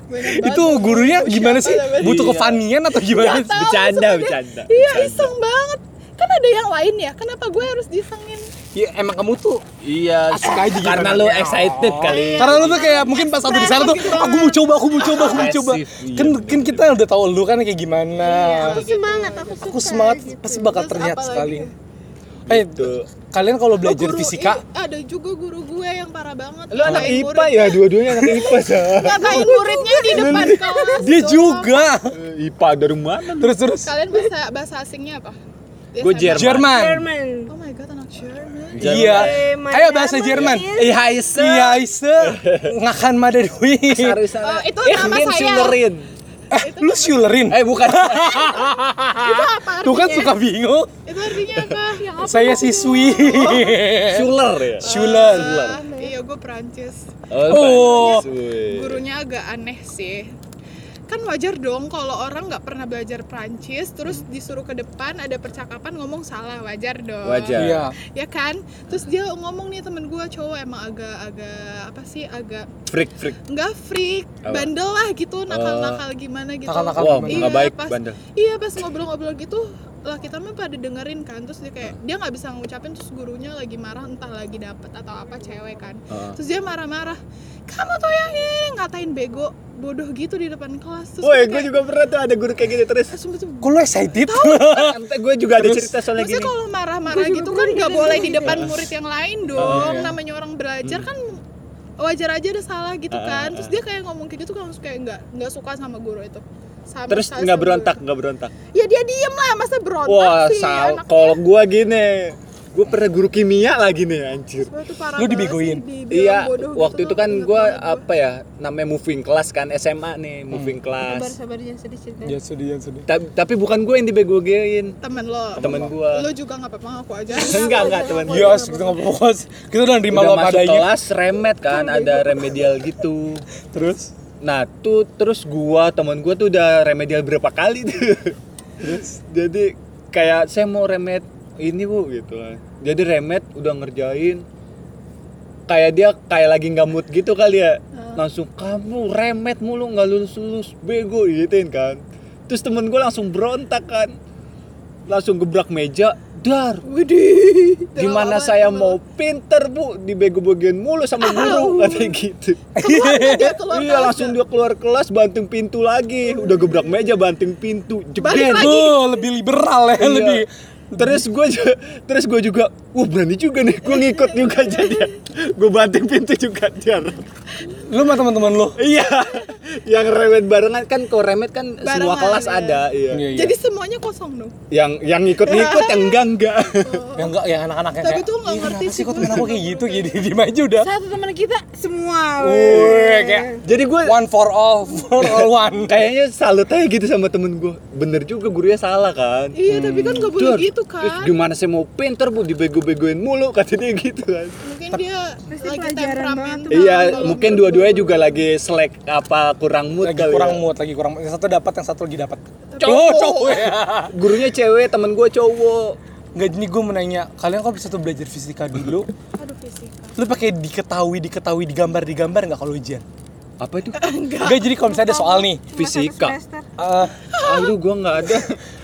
B: Banyak banget.
A: Itu gurunya
B: Bu,
A: gimana sih? butuh
D: Iya.
A: kefanian atau gimana
D: Bercanda, bercanda,
B: Iya iseng banget. Kan ada yang lain ya. Kenapa gue harus disengin
A: ya emang kamu tuh
D: Iya.
A: Asik aja gitu.
D: Karena lu excited kali.
A: karena lu tuh kayak mungkin pas satu di sana tuh aku mau coba aku mau coba aku mau coba.
D: Iya.
A: kan kan kita udah tahu lu kan kayak gimana.
C: Aku semangat aku suka
A: aku semangat
C: gitu.
A: pasti bakal
B: Terus
A: terlihat sekali. Eh
D: Tuh.
A: kalian kalau
B: Oh,
A: belajar
B: guru-
A: fisika?
B: Ih, ada juga guru gue yang parah banget.
D: Lu anak IPA ya, dua-duanya anak IPA sah.
B: ngatain muridnya di depan kelas
A: dia
B: dong.
A: juga.
D: Eh, IPA dari mana?
A: terus terus.
B: Kalian bahasa bahasa asingnya apa?
D: Gue Jerman.
B: Oh my god anak Jerman
A: iya
C: Jerman.
A: ayo bahasa Jerman
D: Iya, Isa.
A: iya ise ngakan madadwi
B: Oh, itu nama
D: Bin
B: saya.
D: Schillerin.
A: eh lu Schulerin
D: Eh, bukan.
B: itu apa
A: tuh kan
B: artinya?
A: suka bingung
B: itu artinya apa yang apa
A: saya siswi
D: Schuller ya?
A: Schuler
B: Ah, iya gue Perancis
A: Oh.
D: Prancis, weh.
B: gurunya agak aneh sih kan wajar dong kalau orang nggak pernah belajar Prancis terus disuruh ke depan ada percakapan ngomong salah wajar dong
D: Wajar.
A: iya
B: ya kan terus dia ngomong nih temen gue cowok emang agak agak apa sih agak
D: Freak, freak.
B: nggak freak
D: Apa?
B: bandel lah gitu nakal nakal gimana gitu
A: Nakal-nakal
D: nggak
B: Iya,
D: baik,
B: pas-
D: bandel.
B: iya pas ngobrol-ngobrol gitu lah kita mah pada dengerin kan terus dia kayak dia nggak bisa ngucapin terus gurunya lagi marah entah lagi dapet atau apa cewek kan
D: Heeh.
B: terus dia marah-marah kamu tuh yang ini ngatain bego bodoh gitu di depan kelas terus
D: Woi,
B: kita
D: gue juga pernah tuh ada guru kayak gini terus.
B: "Ah, sumpah tuh
A: kok lu excited
D: gue juga ada cerita soalnya
B: Maksudnya
D: gini.
B: kalau marah-marah gitu kan nggak
C: digituin
B: boleh di
C: gitu.
B: depan murid yang lain
D: Oh,
B: dong.
D: iya.
B: Namanya orang belajar kan wajar aja ada salah gitu
D: Ah,
B: kan.
D: ah,
B: Terus
D: ah.
B: dia kayak ngomong kayak gitu kan langsung kayak nggak nggak suka sama guru itu. Sama
D: Terus nggak berontak, nggak berontak.
B: Ya dia diem lah, masa berontak
D: Wah,
B: sih
D: sal.
B: anaknya.
D: Kalau gue gini, gue pernah guru kimia lagi nih, anjir.
B: Wah,
A: Lu dibegoin?
D: Iya,
B: bodoh
D: waktu
B: gitu.
D: itu kan gue apa ya, namanya moving class kan SMA nih, moving
C: sabar
D: class.
C: sabar jangan sedih
A: jangan sedih jangan sedih
D: Ta- Tapi bukan gue yang dibegoin.
B: temen lo.
D: Temen gua.
B: Lo juga nggak apa-apa ngaku aja.
D: Enggak, enggak, teman gue.
A: Iya, kita nggak fokus. Kita udah nerima
D: Udah
A: lo
D: masuk
A: padanya.
D: kelas remet kan, ada remedial gitu.
A: Terus,
D: Nah tuh terus gua teman gua tuh udah remedial berapa kali tuh.
A: terus,
D: Jadi kayak saya mau remed ini bu gitu. Jadi remed udah ngerjain. Kayak dia kayak lagi nggak mood gitu kali ya. Langsung kamu remed mulu nggak lulus lulus bego gituin kan. Terus temen gua langsung berontak kan. Langsung gebrak meja. Dar,
B: Widih.
D: gimana saya mau pinter bu dibego-begoin mulu sama guru katanya gitu.
B: Keluar dia keluar
D: iya langsung
B: ya.
D: dia keluar kelas banting pintu lagi udah gebrak meja banting pintu jebret
A: oh, lebih liberal ya,
D: Iya.
A: lebih.
D: Terus gue terus gue juga wah berani juga nih gue ngikut juga jadi. Gue banting pintu juga jar.
A: Lu sama teman-teman lu.
D: iya. Yang remet barengan kan kalau remet kan semua
B: Barengan,
D: kelas
B: ya.
D: ada iya.
A: Iya, iya.
B: Jadi semuanya kosong dong.
D: yang yang ngikut ngikut yang enggak enggak.
A: Yang enggak yang anak-anak yang
B: Tapi
A: kayak
B: tuh nggak
A: "Ih,
B: ngerti sih
A: kok
B: gue."
A: temen aku kayak gitu jadi diem aja udah.
C: Satu teman kita semua
A: Wih, kayak
D: jadi gue
A: one for all for all one.
D: Kayaknya salut aja gitu sama temen gue bener juga gurunya salah kan?
B: Iya, tapi kan nggak boleh
D: Dar,
B: gitu
D: terus
B: kan.
D: gimana saya mau pinter bu dibego-begoin mulu kata dia gitu kan
B: Mungkin dia
C: Pasti
B: lagi temperamen.
C: tuh.
D: Iya, mungkin dua-duanya juga lagi selek apa kurang mood
A: lagi
D: kali
A: kurang
D: ya.
A: mood lagi kurang yang satu dapat yang satu lagi dapat
D: Cowok.
A: oh cowok ya
D: Gurunya cewek, temen gue cowok.
A: nggak ini gue menanya kalian kok bisa tuh belajar fisika dulu
B: Aduh fisika.
A: lu pakai diketahui diketahui digambar digambar nggak kalau ujian
D: Apa itu?
A: Enggak jadi kalau misalnya ada soal nih
C: Cuma
D: Fisika.
A: eh,
D: Aduh, gue nggak ada.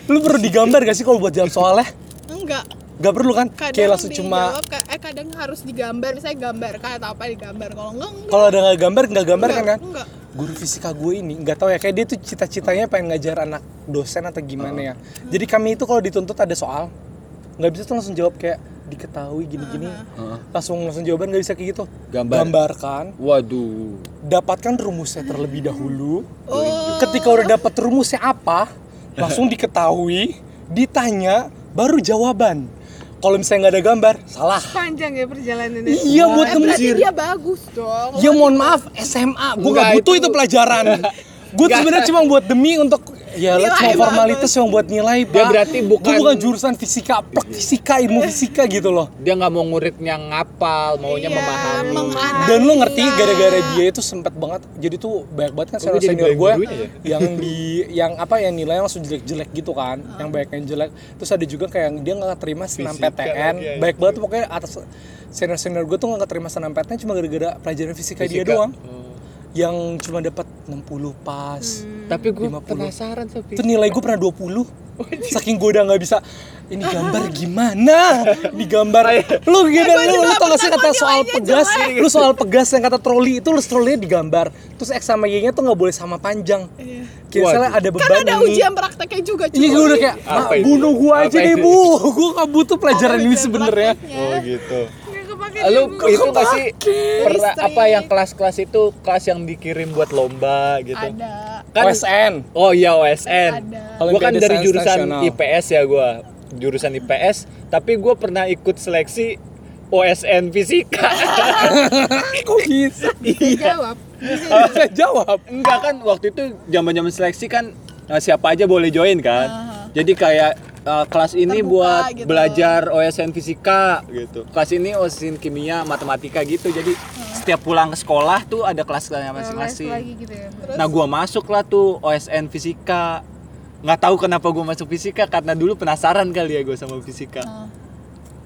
A: lu perlu digambar gak sih kalau buat jawab soalnya
B: Enggak.
A: Gak perlu kan
B: Kadang
A: kayak langsung cuma
B: eh kadang harus digambar, misalnya gambar kah atau apa digambar. Kalau enggak enggak.
A: kalau ada nggak gambar nggak gambar kan kan
B: Enggak.
A: guru fisika gue ini nggak tahu ya kayak dia tuh cita-citanya pengen ngajar anak dosen atau gimana ya jadi kami itu kalau dituntut ada soal nggak bisa tuh langsung jawab kayak diketahui gini-gini langsung langsung jawaban nggak bisa kayak gitu.
D: Gambar.
A: gambarkan.
D: Waduh.
A: dapatkan rumusnya terlebih dahulu.
B: Oh.
A: ketika udah dapat rumusnya apa langsung diketahui ditanya baru jawaban. Kalau misalnya nggak ada gambar salah.
C: Panjang ya perjalanannya.
A: Iya buat
B: Eh, berarti dia bagus dong.
A: Ya mohon maaf SMA, gue
D: Enggak,
A: gak butuh
D: itu-
A: itu, pelajaran. Gue sebenarnya cuma buat demi untuk ya
B: Nilai
A: cuma
B: bagus.
A: formalitas yang buat nilai pak.
D: Dia berarti bukan-
A: Gue bukan jurusan fisika, plek fisika, ilmu fisika gitu loh.
D: Dia nggak mau nguritnya ngapal, maunya
B: Iya,
D: memahami.
B: menganalisa.
A: Dan lo ngerti gara-gara dia itu sempet banget. Jadi tuh banyak banget kan
D: Oh,
A: senior senior
D: banyak
A: gue
D: ya?
A: yang di yang apa yang nilainya langsung jelek-jelek gitu kan, yang banyak yang jelek. Terus ada juga kayak yang dia nggak terima senam
D: Fisika
A: PTN,
D: ya.
A: baik banget pokoknya atas senior senior gue tuh nggak terima senam PTN cuma gara-gara pelajaran fisika, dia
D: Fisika.
A: doang
D: Oh.
A: Yang cuma dapat 60 pas.
D: Tapi gue
A: 50.
D: penasaran tapi.
A: Itu nilai gue pernah 20. saking gue udah nggak bisa ini gambar gimana digambar lu gimana lu lu tau gak sih kata soal pegas lu soal pegas yang kata troli itu lu trolinya digambar terus X sama Y nya tuh nggak boleh sama panjang
B: Iya.
A: kayak misalnya ada beban
B: Kan ada
A: ini
B: ujian prakteknya juga cuy.
A: Iya gue udah kayak "Ah, bunuh gua aja deh bu Gue gak butuh pelajaran ini sebenarnya
B: prakteknya.
D: Oh gitu. Lu itu nggak sih pernah apa yang kelas-kelas itu kelas yang dikirim buat lomba gitu?
B: Ada.
D: Kan
A: OSN
D: Oh iya OSN.
B: Ada.
D: Gua kan dari jurusan
A: Nasional.
D: IPS ya gua. Jurusan IPS, tapi gua pernah ikut seleksi OSN fisika.
A: Kok bisa?
C: jawab
A: Bisa jawab
D: Enggak kan waktu itu zaman-zaman seleksi kan eh, siapa aja boleh join kan. Jadi kayak eh, kelas ini
B: Terbuka
D: buat
B: gitu.
D: belajar OSN fisika gitu. Kelas ini OSN kimia, matematika gitu. Jadi setiap pulang ke sekolah tuh ada kelas-kelasnya masing-masing.
C: lagi gitu ya
B: Terus
D: Nah gua masuk lah tuh OSN fisika. Nggak tahu kenapa gua masuk fisika karena dulu penasaran kali ya gue sama fisika.
B: Ah.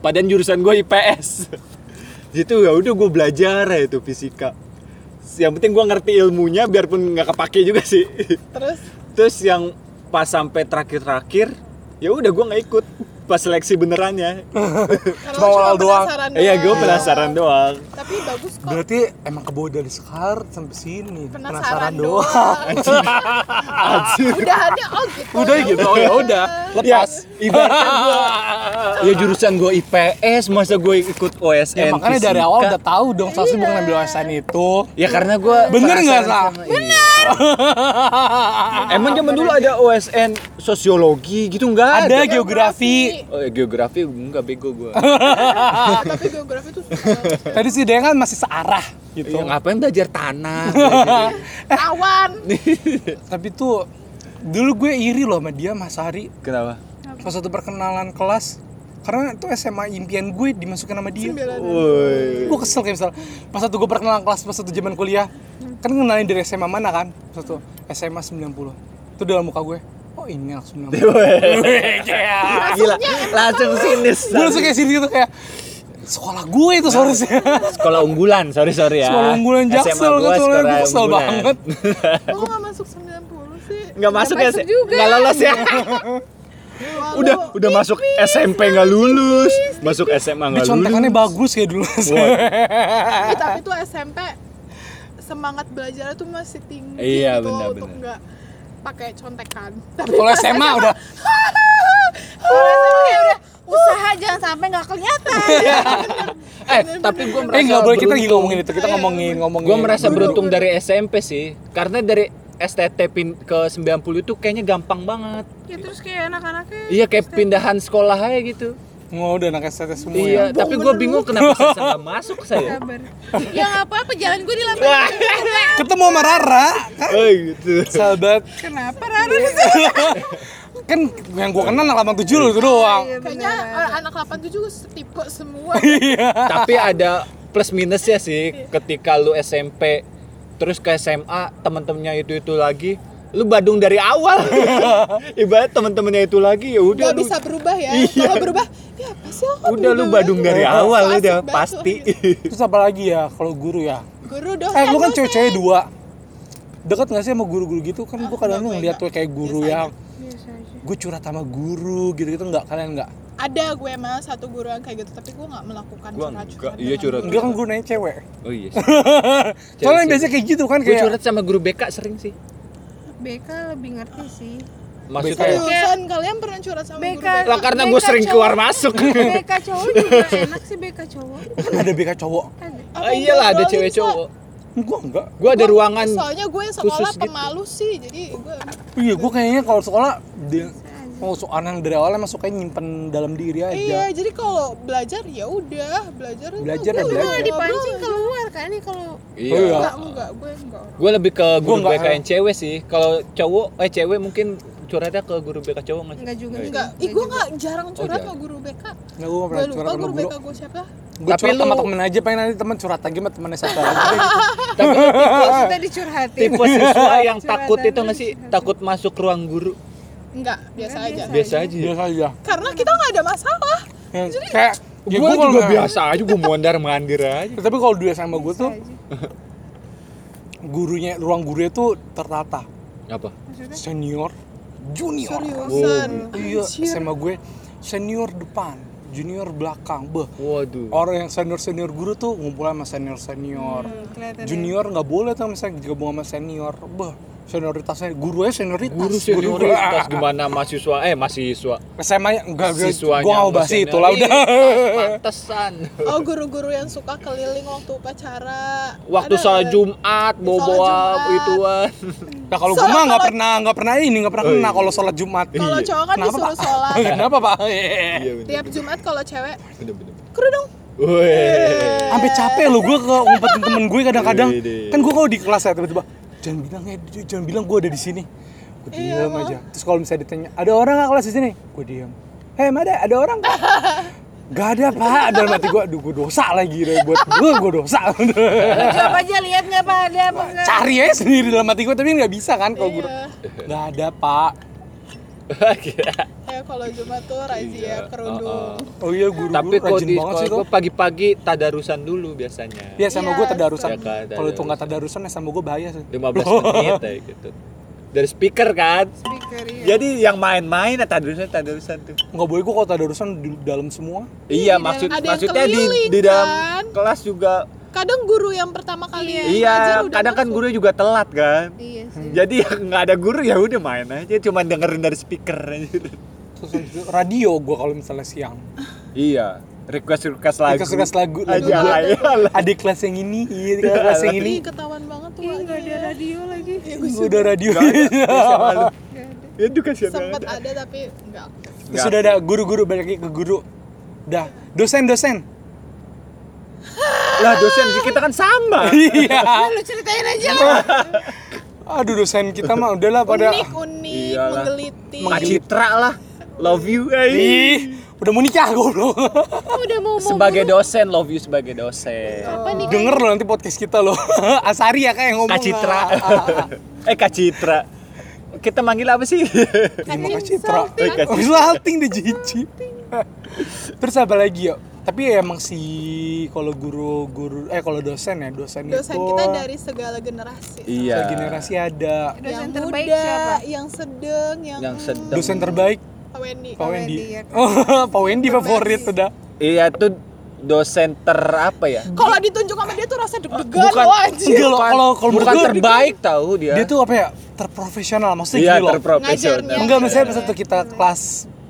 D: Padahal jurusan gue IPS. Gitu ya udah gue belajar ya itu fisika. Yang penting gua ngerti ilmunya biarpun nggak kepake juga sih.
B: terus
D: Terus yang pas sampai terakhir-terakhir ya udah gua nggak ikut pas seleksi benerannya.
A: Cuma awal doang.
B: penasaran
D: Iya gue
B: doang.
D: penasaran doang.
B: Tapi bagus kok.
A: Berarti emang kebawa dari sekarang sampai sini
B: Penasaran,
A: doang
B: Udahannya oh gitu.
A: Udah gitu, oh ya udah Lepas
D: Ya, ibaratnya gua ya jurusan gue IPS masa gue ikut OSN.
A: Ya makanya dari
D: fisika.
A: awal udah tahu dong Salsi bukan ngambil OSN itu
D: Ya karena gue
A: Bener nggak, Sa?
D: Bener. Emang zaman dulu ada OSN sosiologi gitu nggak
A: Ada geografi
D: Oh ya, geografi enggak bego gue.
B: Tapi geografi tuh susah.
A: Tadi sih dia kan masih searah gitu
D: Ya, ngapain belajar tanah?
B: Awan.
A: Tapi tuh Dulu gue iri loh sama dia Mas Hari
D: Kenapa?
A: Pas satu perkenalan kelas Karena itu SMA impian gue dimasukin sama dia gue kesel kayak misal pas satu gue perkenalan kelas pas satu zaman kuliah kan kenalin dari SMA mana kan Pas satu SMA 90 itu dalam muka gue ini anak 90
D: Gila, langsung sinis.
A: gue langsung kayak sini gitu kayak sekolah gue itu seharusnya
D: Sekolah unggulan, sorry sorry ya.
A: sekolah unggulan jaksel gitu
D: sekolah
A: gue kesel
D: unggulan.
A: banget
B: Kok nggak masuk 90 sih?
D: Nggak masuk ya? Nggak lolos ya? Udah
B: lu-
D: udah masuk SMP nggak lulus, masuk SMA nggak lulus.
A: contekannya bagus kayak dulu
B: Ih, tapi tuh SMP semangat belajar tuh masih tinggi
D: Iya,
B: gitu
D: benar,
B: untuk nggak pakai contekan. Tapi
A: kalau SMA udah
C: kalau SMA kayak udah usaha jangan sampai nggak kelihatan
D: Eh, tapi gue merasa
A: eh nggak boleh kita lagi
D: beruntung.
A: ngomongin itu kita ngomongin ngomongin
D: Gue merasa beruntung dari SMP sih, karena dari STT pin ke 90 itu kayaknya gampang banget.
C: ya terus kayak anak-anaknya
D: Iya kayak pindahan sekolah aja gitu.
A: Oh, udah anak STT semua
D: Iya,
A: ya.
D: tapi gue bingung kenapa saya nggak masuk saya.
C: kabar ya nggak apa-apa jalan gue di lapangan
A: Ketemu sama Rara, kan
D: Oh gitu.
A: sahabat.
C: kenapa Rara
A: Kan yang gua kenal anak 87 lu itu doang.
C: Iya,
B: kayaknya
C: beneran.
B: anak 87 juga setipe semua.
D: tapi ada plus minusnya sih ketika lu SMP terus ke SMA teman-temannya itu itu lagi lu badung dari awal ibarat teman-temannya itu lagi ya udah
B: bisa berubah ya.
D: Iya.
B: Kalau berubah, ya apa sih aku
D: udah lu badung dari
B: So
D: awal
B: asik
D: udah
B: banget
D: pasti.
A: Terus apa lagi ya kalau guru ya?
B: Guru dosen.
A: Eh, lu kan cewek-cewek dua. Dekat gak sih sama guru-guru gitu? Kan gua kadang
B: enggak,
A: ngeliat tuh kayak guru
B: Biasa
A: yang
C: biasa aja
A: gue curhat sama guru gitu-gitu enggak kalian enggak?
B: Ada gue mah satu guru yang kayak gitu, tapi gue nggak melakukan
D: Gua
B: curhat-curhat.
D: enggak, iya curhat.
A: Enggak kan nanya cewek.
D: oh iya
A: Soalnya yang
D: sih.
A: biasa kayak gitu kan
D: gue
A: kayak
D: curhat sama guru BK sering sih
C: BK lebih ngerti sih
D: maksudnya
B: Seriusan kalian pernah curhat sama
C: BK.
B: guru?
D: lah karena
C: BK
D: gue sering
C: cowok.
D: keluar masuk
C: BK cowok juga enak sih BK cowok
A: kan ada BK cowok.
C: ada
D: ah, iyalah ada cewek cowok
A: Gua enggak.
D: gue ada ruangan
B: Soalnya gue sekolah
D: khusus gitu.
B: pemalu sih, jadi gue
A: Iya, gua kayaknya kalau sekolah dia mau soalan dari awal emang sukanya nyimpen dalam diri aja.
B: Iya, jadi kalau belajar ya udah belajar.
A: Belajar
B: gue
A: ya belajar.
B: nggak
C: dipancing keluar kan nih kalau
A: iya.
B: Enggak, enggak, gue enggak.
D: gue lebih ke guru BK yang cewek sih kalau cowok eh cewek mungkin curhatnya ke guru BK cowok nggak sih?
C: enggak juga.
B: Enggak, ih gue enggak jarang curhat
D: jarang.
B: sama guru BK.
A: Nggak, gua nggak
B: Gue
A: pernah curhat sama
B: guru
A: guru.
B: BK gue siapa.
A: Gua
D: Tapi
A: curhat sama
D: lu-
A: temen aja pengen nanti temen curhat lagi sama temennya satu lagi.
D: tapi
C: kita dicurhatin
D: tipe siswa yang takut itu nggak sih takut masuk ruang guru
B: Enggak, biasa aja.
D: biasa aja?
A: Biasa aja.
B: Karena kita nggak ada masalah.
A: Ya, kayak ya
D: gue juga
A: nggak-
D: biasa aja gue mondar mandir aja
A: Tapi kalau dulu sama gue tuh gurunya ruang gurunya tuh tertata.
D: apa
A: Senior, junior
B: Seriusan.
A: iya
B: Anjir.
A: SMA gue senior depan junior belakang beh
D: Waduh.
A: orang yang senior senior guru tuh ngumpul sama senior senior
C: ya.
A: junior nggak boleh tuh misalnya gabung sama senior beh senioritasnya gurunya senioritas
D: Guru senioritas gimana mahasiswa eh mahasiswa
A: SMA nya enggak gue
D: siswanya
A: gua mau bahas itu lah udah
D: pantesan
B: Oh guru-guru yang suka keliling waktu upacara.
D: waktu
B: Ada
D: sholat? Jumat bawa bawa
B: Jumat.
D: ituan
A: nah kalau gue mah nggak pernah nggak pernah ini nggak pernah
D: Oh,
A: kena
D: iya.
A: kalau sholat Jumat
B: Kalau
D: Iya.
B: cowok kan
A: Kenapa,
B: disuruh
A: Pak?
B: sholat.
A: kenapa pak
D: iya bener
B: Tiap Jumat kalau cewek kerudung.
D: Wih.
A: sampai capek lo gue ke ngumpetin temen gue kadang-kadang kan gue kalau di kelas ya tiba-tiba jangan bilang ya jangan bilang gue ada di sini. Gue
B: Iya,
A: diam aja. Terus kalau misalnya ditanya ada orang nggak kelas di sini? Gue diam hei ada ada orang nggak?" Gak ada pak. Dalam hati gue aduh gue dosa lagi deh buat gue gue dosa.
C: Coba aja lihat nggak pak? Ada apa
A: cari aja sendiri dalam hati gue tapi nggak bisa kan kalau gue
B: Iya.
A: nggak ada pak
B: Ya kalau Jumat tuh razia kerudung.
A: oh iya guru
D: tapi
A: guru
D: kok
A: rajin
D: di
A: banget
D: sekolah
A: sih tuh
D: gue pagi-pagi tadarusan dulu biasanya
A: Iya sama
B: Iya,
A: gue tadarusan.
D: iya kan,
A: Kalau itu nggak
D: tadarusan.
A: ya sama gue bahaya sih.
D: 15 menit ya gitu dari speaker kan
C: speaker ya
D: jadi yang main-main ya tadarusan tadarusan tuh
A: Nggak boleh gue kalau tadarusan di dalam semua.
D: iya
B: di
D: maksud maksudnya di dalam
B: kan?
D: kelas juga
B: Kadang guru yang pertama kali
D: iya
B: udah
D: kadang kan guru juga telat kan.
C: Iya sih.
D: Jadi yang nggak ada guru ya udah main aja cuma dengerin dari speaker
A: radio gue kalau misalnya siang.
D: iya request request lagu.
A: Request-request lagu, lagu
D: aja
A: Ada kelas yang ini, iya ada kelas yang ini.
B: Ketahuan banget tuh.
C: iya nggak ada radio lagi.
B: Iya, gue
A: Udah radio.
D: itu kasihan
B: sempet
D: banget
B: ada tapi enggak.
A: Sudah ada guru-guru balik ke guru. Dah, dosen-dosen.
D: Lah dosen kita kan sama
A: Iya.
C: lu ceritain aja lah
A: Aduh dosen kita mah udahlah pada
B: Unik, unik,
D: Iyalah.
B: menggelitik.
D: Kak Citra lah love you eh.
A: Ih, udah mau nikah goblok.
C: udah mau mau
D: sebagai dosen love you sebagai dosen
C: apa nih
A: Denger lo nanti podcast kita lo. Asari ya kayak ngomong.
D: Kak Citra
A: Ah, ah, ah.
D: eh Kak Citra kita manggil apa sih
A: Terima kasih Citra.
D: Kak
A: Oh, salting deh Cici. Terus apa lagi ya? Tapi ya emang si kalau guru-guru eh kalau dosen ya, dosen,
B: Dosen
A: itu
B: kita dari segala generasi.
D: iya
A: generasi ada.
C: dosen
B: yang
C: terbaik
B: muda,
C: siapa
B: yang sedang, yang,
D: yang sedang
A: Dosen terbaik
B: Pak Wendy.
A: Pak Wendy.
C: Wendy, ya kan?
A: Oh, Pak Wendy favorit udah.
D: iya tuh dosen ter apa ya
B: Kalau ditunjuk sama dia tuh rasa deg-degan loh anjir.
A: Enggak loh, kalau kalau
D: bukan terbaik tahu dia
A: dia tuh apa ya? Terprofesional maksudnya
D: iya
A: gini loh.
D: terprofesional
B: Ngajarnya.
A: Enggak, misalnya pas waktu kita kelas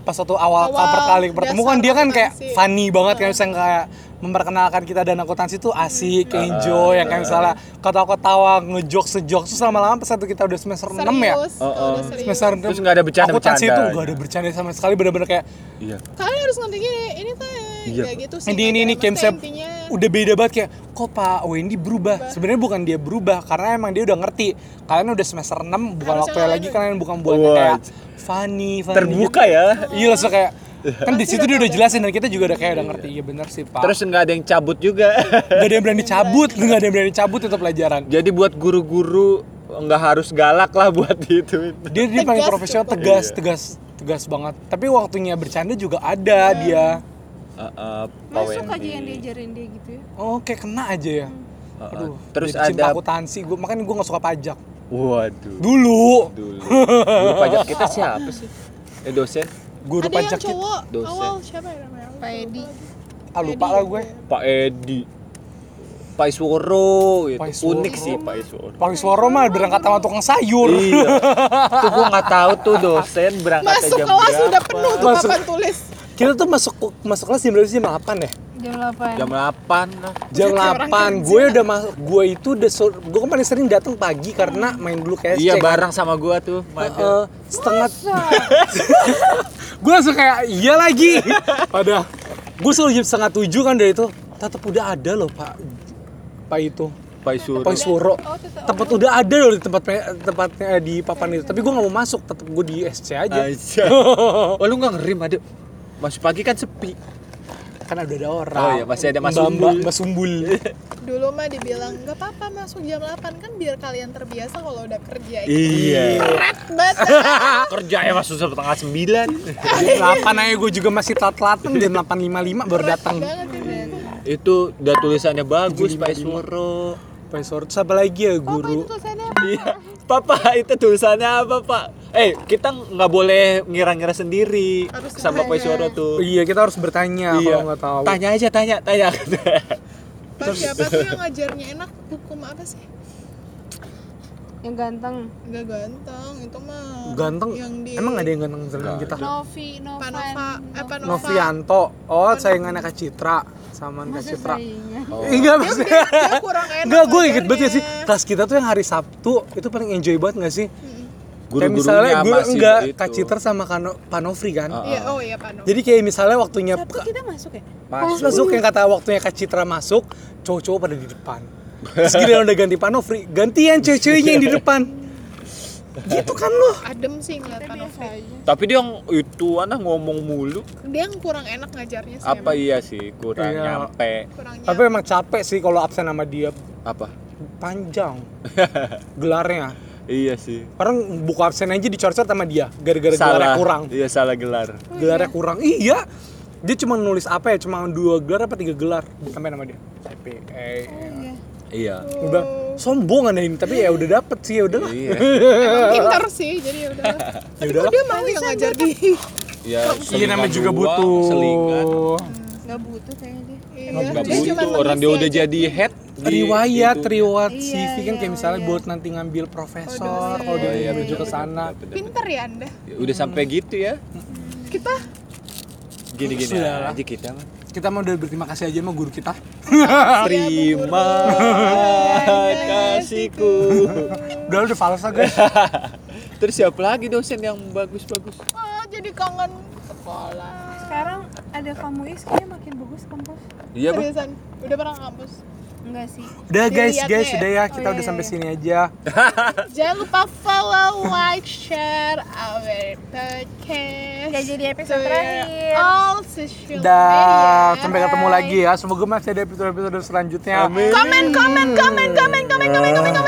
A: pas waktu awal,
B: Awal,
A: kali bertemu kan dia kan kayak
B: akuntansi.
A: funny banget kan misalnya kayak memperkenalkan kita dan akuntansi tuh asik, enjoy, yang kayak misalnya ketawa-ketawa, ngejok sejok terus lama-lama pas waktu kita udah semester 6 ya.
B: Serius,
D: Oh,
B: kalau
D: oh.
B: udah serius.
A: Semester
D: Terus nggak ada bercanda-bercanda.
A: Akuntansi itu nggak ada bercanda sama sekali bener-bener kayak
D: iya
B: Kalian harus ngerti gini, ini tuh
D: Iya.
B: kayak gitu sih.
A: ini ini ini kayak misalnya udah beda banget kayak kok Pak Wendy berubah. Sebenarnya bukan dia berubah karena emang dia udah ngerti. Kalian udah semester 6 bukan waktu lagi kalian bukan buat kayak funny, funny
D: terbuka
A: gitu.
D: ya
A: Iya langsung kayak kan di situ dia udah jelasin dan kita juga udah kayak udah ngerti. Iya bener sih Pak.
D: terus nggak ada yang cabut juga
A: Gak ada yang berani cabut, gak ada yang berani cabut itu pelajaran.
D: jadi buat guru-guru nggak harus galak lah buat itu
A: Dia dia paling
B: Tegas
A: profesional, tegas,
D: Iya.
A: tegas, tegas banget. Tapi waktunya bercanda juga ada dia.
D: Heeh, Pak
C: masuk
D: Wendy.
C: aja yang diajarin dia gitu ya
A: Oh kayak kena aja ya.
D: Heeh.
A: Aduh,
D: terus ada
A: akuntansi, gua makanya gue gak suka pajak.
D: Waduh
A: Dulu,
D: dulu guru pajak kita siapa sih eh dosen
A: guru
B: ada yang
A: pajak kita.
B: cowok
D: dosen.
B: awal siapa ya namanya?
C: Pak Edi.
A: Ah lupa lah gue.
D: Pak Edi Pak Isworo gitu.
A: Pak Isworo.
D: unik sih Pak Isworo
A: Pak Isworo mah berangkat sama tukang sayur.
D: iya tuh gua nggak tahu tuh dosen berangkat
B: Masuk
D: jam
B: kelas
D: berapa
B: udah penuh tuh
A: Masuk-
B: papan tulis.
A: Kita tuh masuk masuk kelas jam berapa sih? Jam 8 ya?
C: Jam 8
D: jam 8 lah.
A: Jam
B: Kayak orang
A: 8. Gue udah masuk gue itu udah sur- gue kan paling sering datang pagi karena main dulu kayak
D: iya bareng sama gua tuh Mada.
A: Eh, setengah gue langsung kayak iya lagi. Pada gue selalu jam setengah tujuh kan dari itu. Tetap udah ada loh pak. Pak itu.
D: Pak Isworo
A: pak
B: Oh, tetep.
A: tempat udah ada loh di tempat tempatnya di papan itu. Tapi gue nggak mau masuk tetap gue di SC aja.
D: Aja. Oh lu nggak ngerim ada masuk pagi kan sepi
A: kan udah ada orang.
D: Oh iya, masih ada Mas
A: Mbak-
D: Sumbul.
A: Mbak- Sumbul
B: Dulu mah dibilang nggak apa-apa masuk jam 8 kan biar kalian terbiasa kalau udah kerja.
D: iya.
B: Berat banget.
D: kerja ya masuk setengah sembilan.
A: Jam 8 aja gue juga masih telat-telatan jam 8.55 baru datang.
B: banget ini.
D: itu udah tulisannya bagus Pak Isworo
A: Pak Isworo terus apa lagi ya
B: Apa itu
A: guru?
B: tulisannya?
D: iya Papa itu tulisannya apa Pak Eh, kita nggak boleh ngira-ngira sendiri
B: Harus
D: sama Pak Suara tuh.
A: Iya, kita harus bertanya
D: Iya.
A: kalau nggak tahu.
D: Tanya aja, tanya, tanya.
B: Pak siapa tuh yang ngajarnya enak hukum apa sih?
C: Yang ganteng
B: Gak ganteng, itu mah
A: Ganteng.
B: yang di
A: Emang ada yang ganteng selain
D: Nggak
A: kita?
C: Novi Novan
B: Panova, eh Panova.
A: Novianto. Oh, saingannya Kak Citra. Samaan Kak Citra.
D: Oh.
A: Enggak,
B: Dia,
A: maksudnya.
B: dia, dia kurang enak
A: Enggak, gue inget banget ya sih. Kelas kita tuh yang hari Sabtu itu paling enjoy banget gak sih? Kayak
D: Guru-gurunya
A: misalnya gue
D: masih
A: enggak
D: begitu.
A: Kak Citra sama Kano, Panofri kan.
D: Ah.
B: Iya, oh iya Panova.
A: Jadi kayak misalnya waktunya
C: Sabtu kita masuk ya
A: Terus masuk yang kata waktunya Kak Citra masuk, cowok-cowok pada di depan. Terus giliran udah ganti Panofri, gantian cewek-ceweknya yang di depan. Gitu kan lo.
B: Adem sih ngeliat
C: aja
D: Tapi dia yang itu anak ngomong mulu.
B: Dia yang kurang enak ngajarnya sih.
D: Apa
B: emang.
D: iya sih kurang
A: Iya.
D: nyampe.
B: Kurang
A: Tapi emang capek sih kalau absen sama dia
D: Apa?
A: panjang gelarnya.
D: Iya sih.
A: Orang buku absen aja dicor-cor sama dia gara-gara gelarnya kurang.
D: Iya salah gelar.
A: Gelarnya kurang. Iya. Dia cuma nulis apa ya? Cuma dua gelar apa tiga gelar sampai nama dia. CP. Eh,
C: iya
D: Iya.
A: udah sombong ada ini tapi ya udah dapet sih ya udahlah.
D: Iya.
B: Emang pintar sih, jadi ya udah.
A: Ya udahlah.
B: Dia mau yang ngajar di
D: Iya,
A: Iya namanya juga butuh.
D: Selingan.
C: nggak butuh kayaknya dia
B: Iya, dia cuma
D: butuh orang dia udah jadi head di
A: riwayat
D: itu.
A: riwayat
C: Iya,
A: CV kan
C: iya,
A: kayak misalnya
C: iya.
A: buat nanti ngambil profesor
B: dosen.
A: kalau dia
D: Oh, iya,
A: menuju ke
D: betul,
A: sana.
B: Pintar ya Anda.
D: Ya, Udah sampai gitu ya.
B: Kita
D: Gini-gini aja kita mah.
A: Kita mau udah berterima kasih aja sama guru kita
D: Terima kasihku.
A: udah udah falsa guys
D: Terus siapa lagi dosen yang bagus-bagus?
B: ah, jadi kangen sekolah.
C: sekarang ada kamu is kayaknya makin bagus kampus
D: Iya.
B: Seriusan, udah pernah kampus.
C: Enggak sih
A: udah guys guys
B: ya?
A: udah ya
C: Oh,
A: kita
C: iya,
A: udah sampai
C: iya.
A: sini aja
B: Jangan lupa follow, like, share our podcast.
C: Nggak jadi episode
B: to
C: terakhir.
B: All social media.
A: sampai ketemu lagi ya semoga masih ada episode episode selanjutnya
D: Amin.
B: Komen, komen, komen, komen, komen, komen, komen, komen.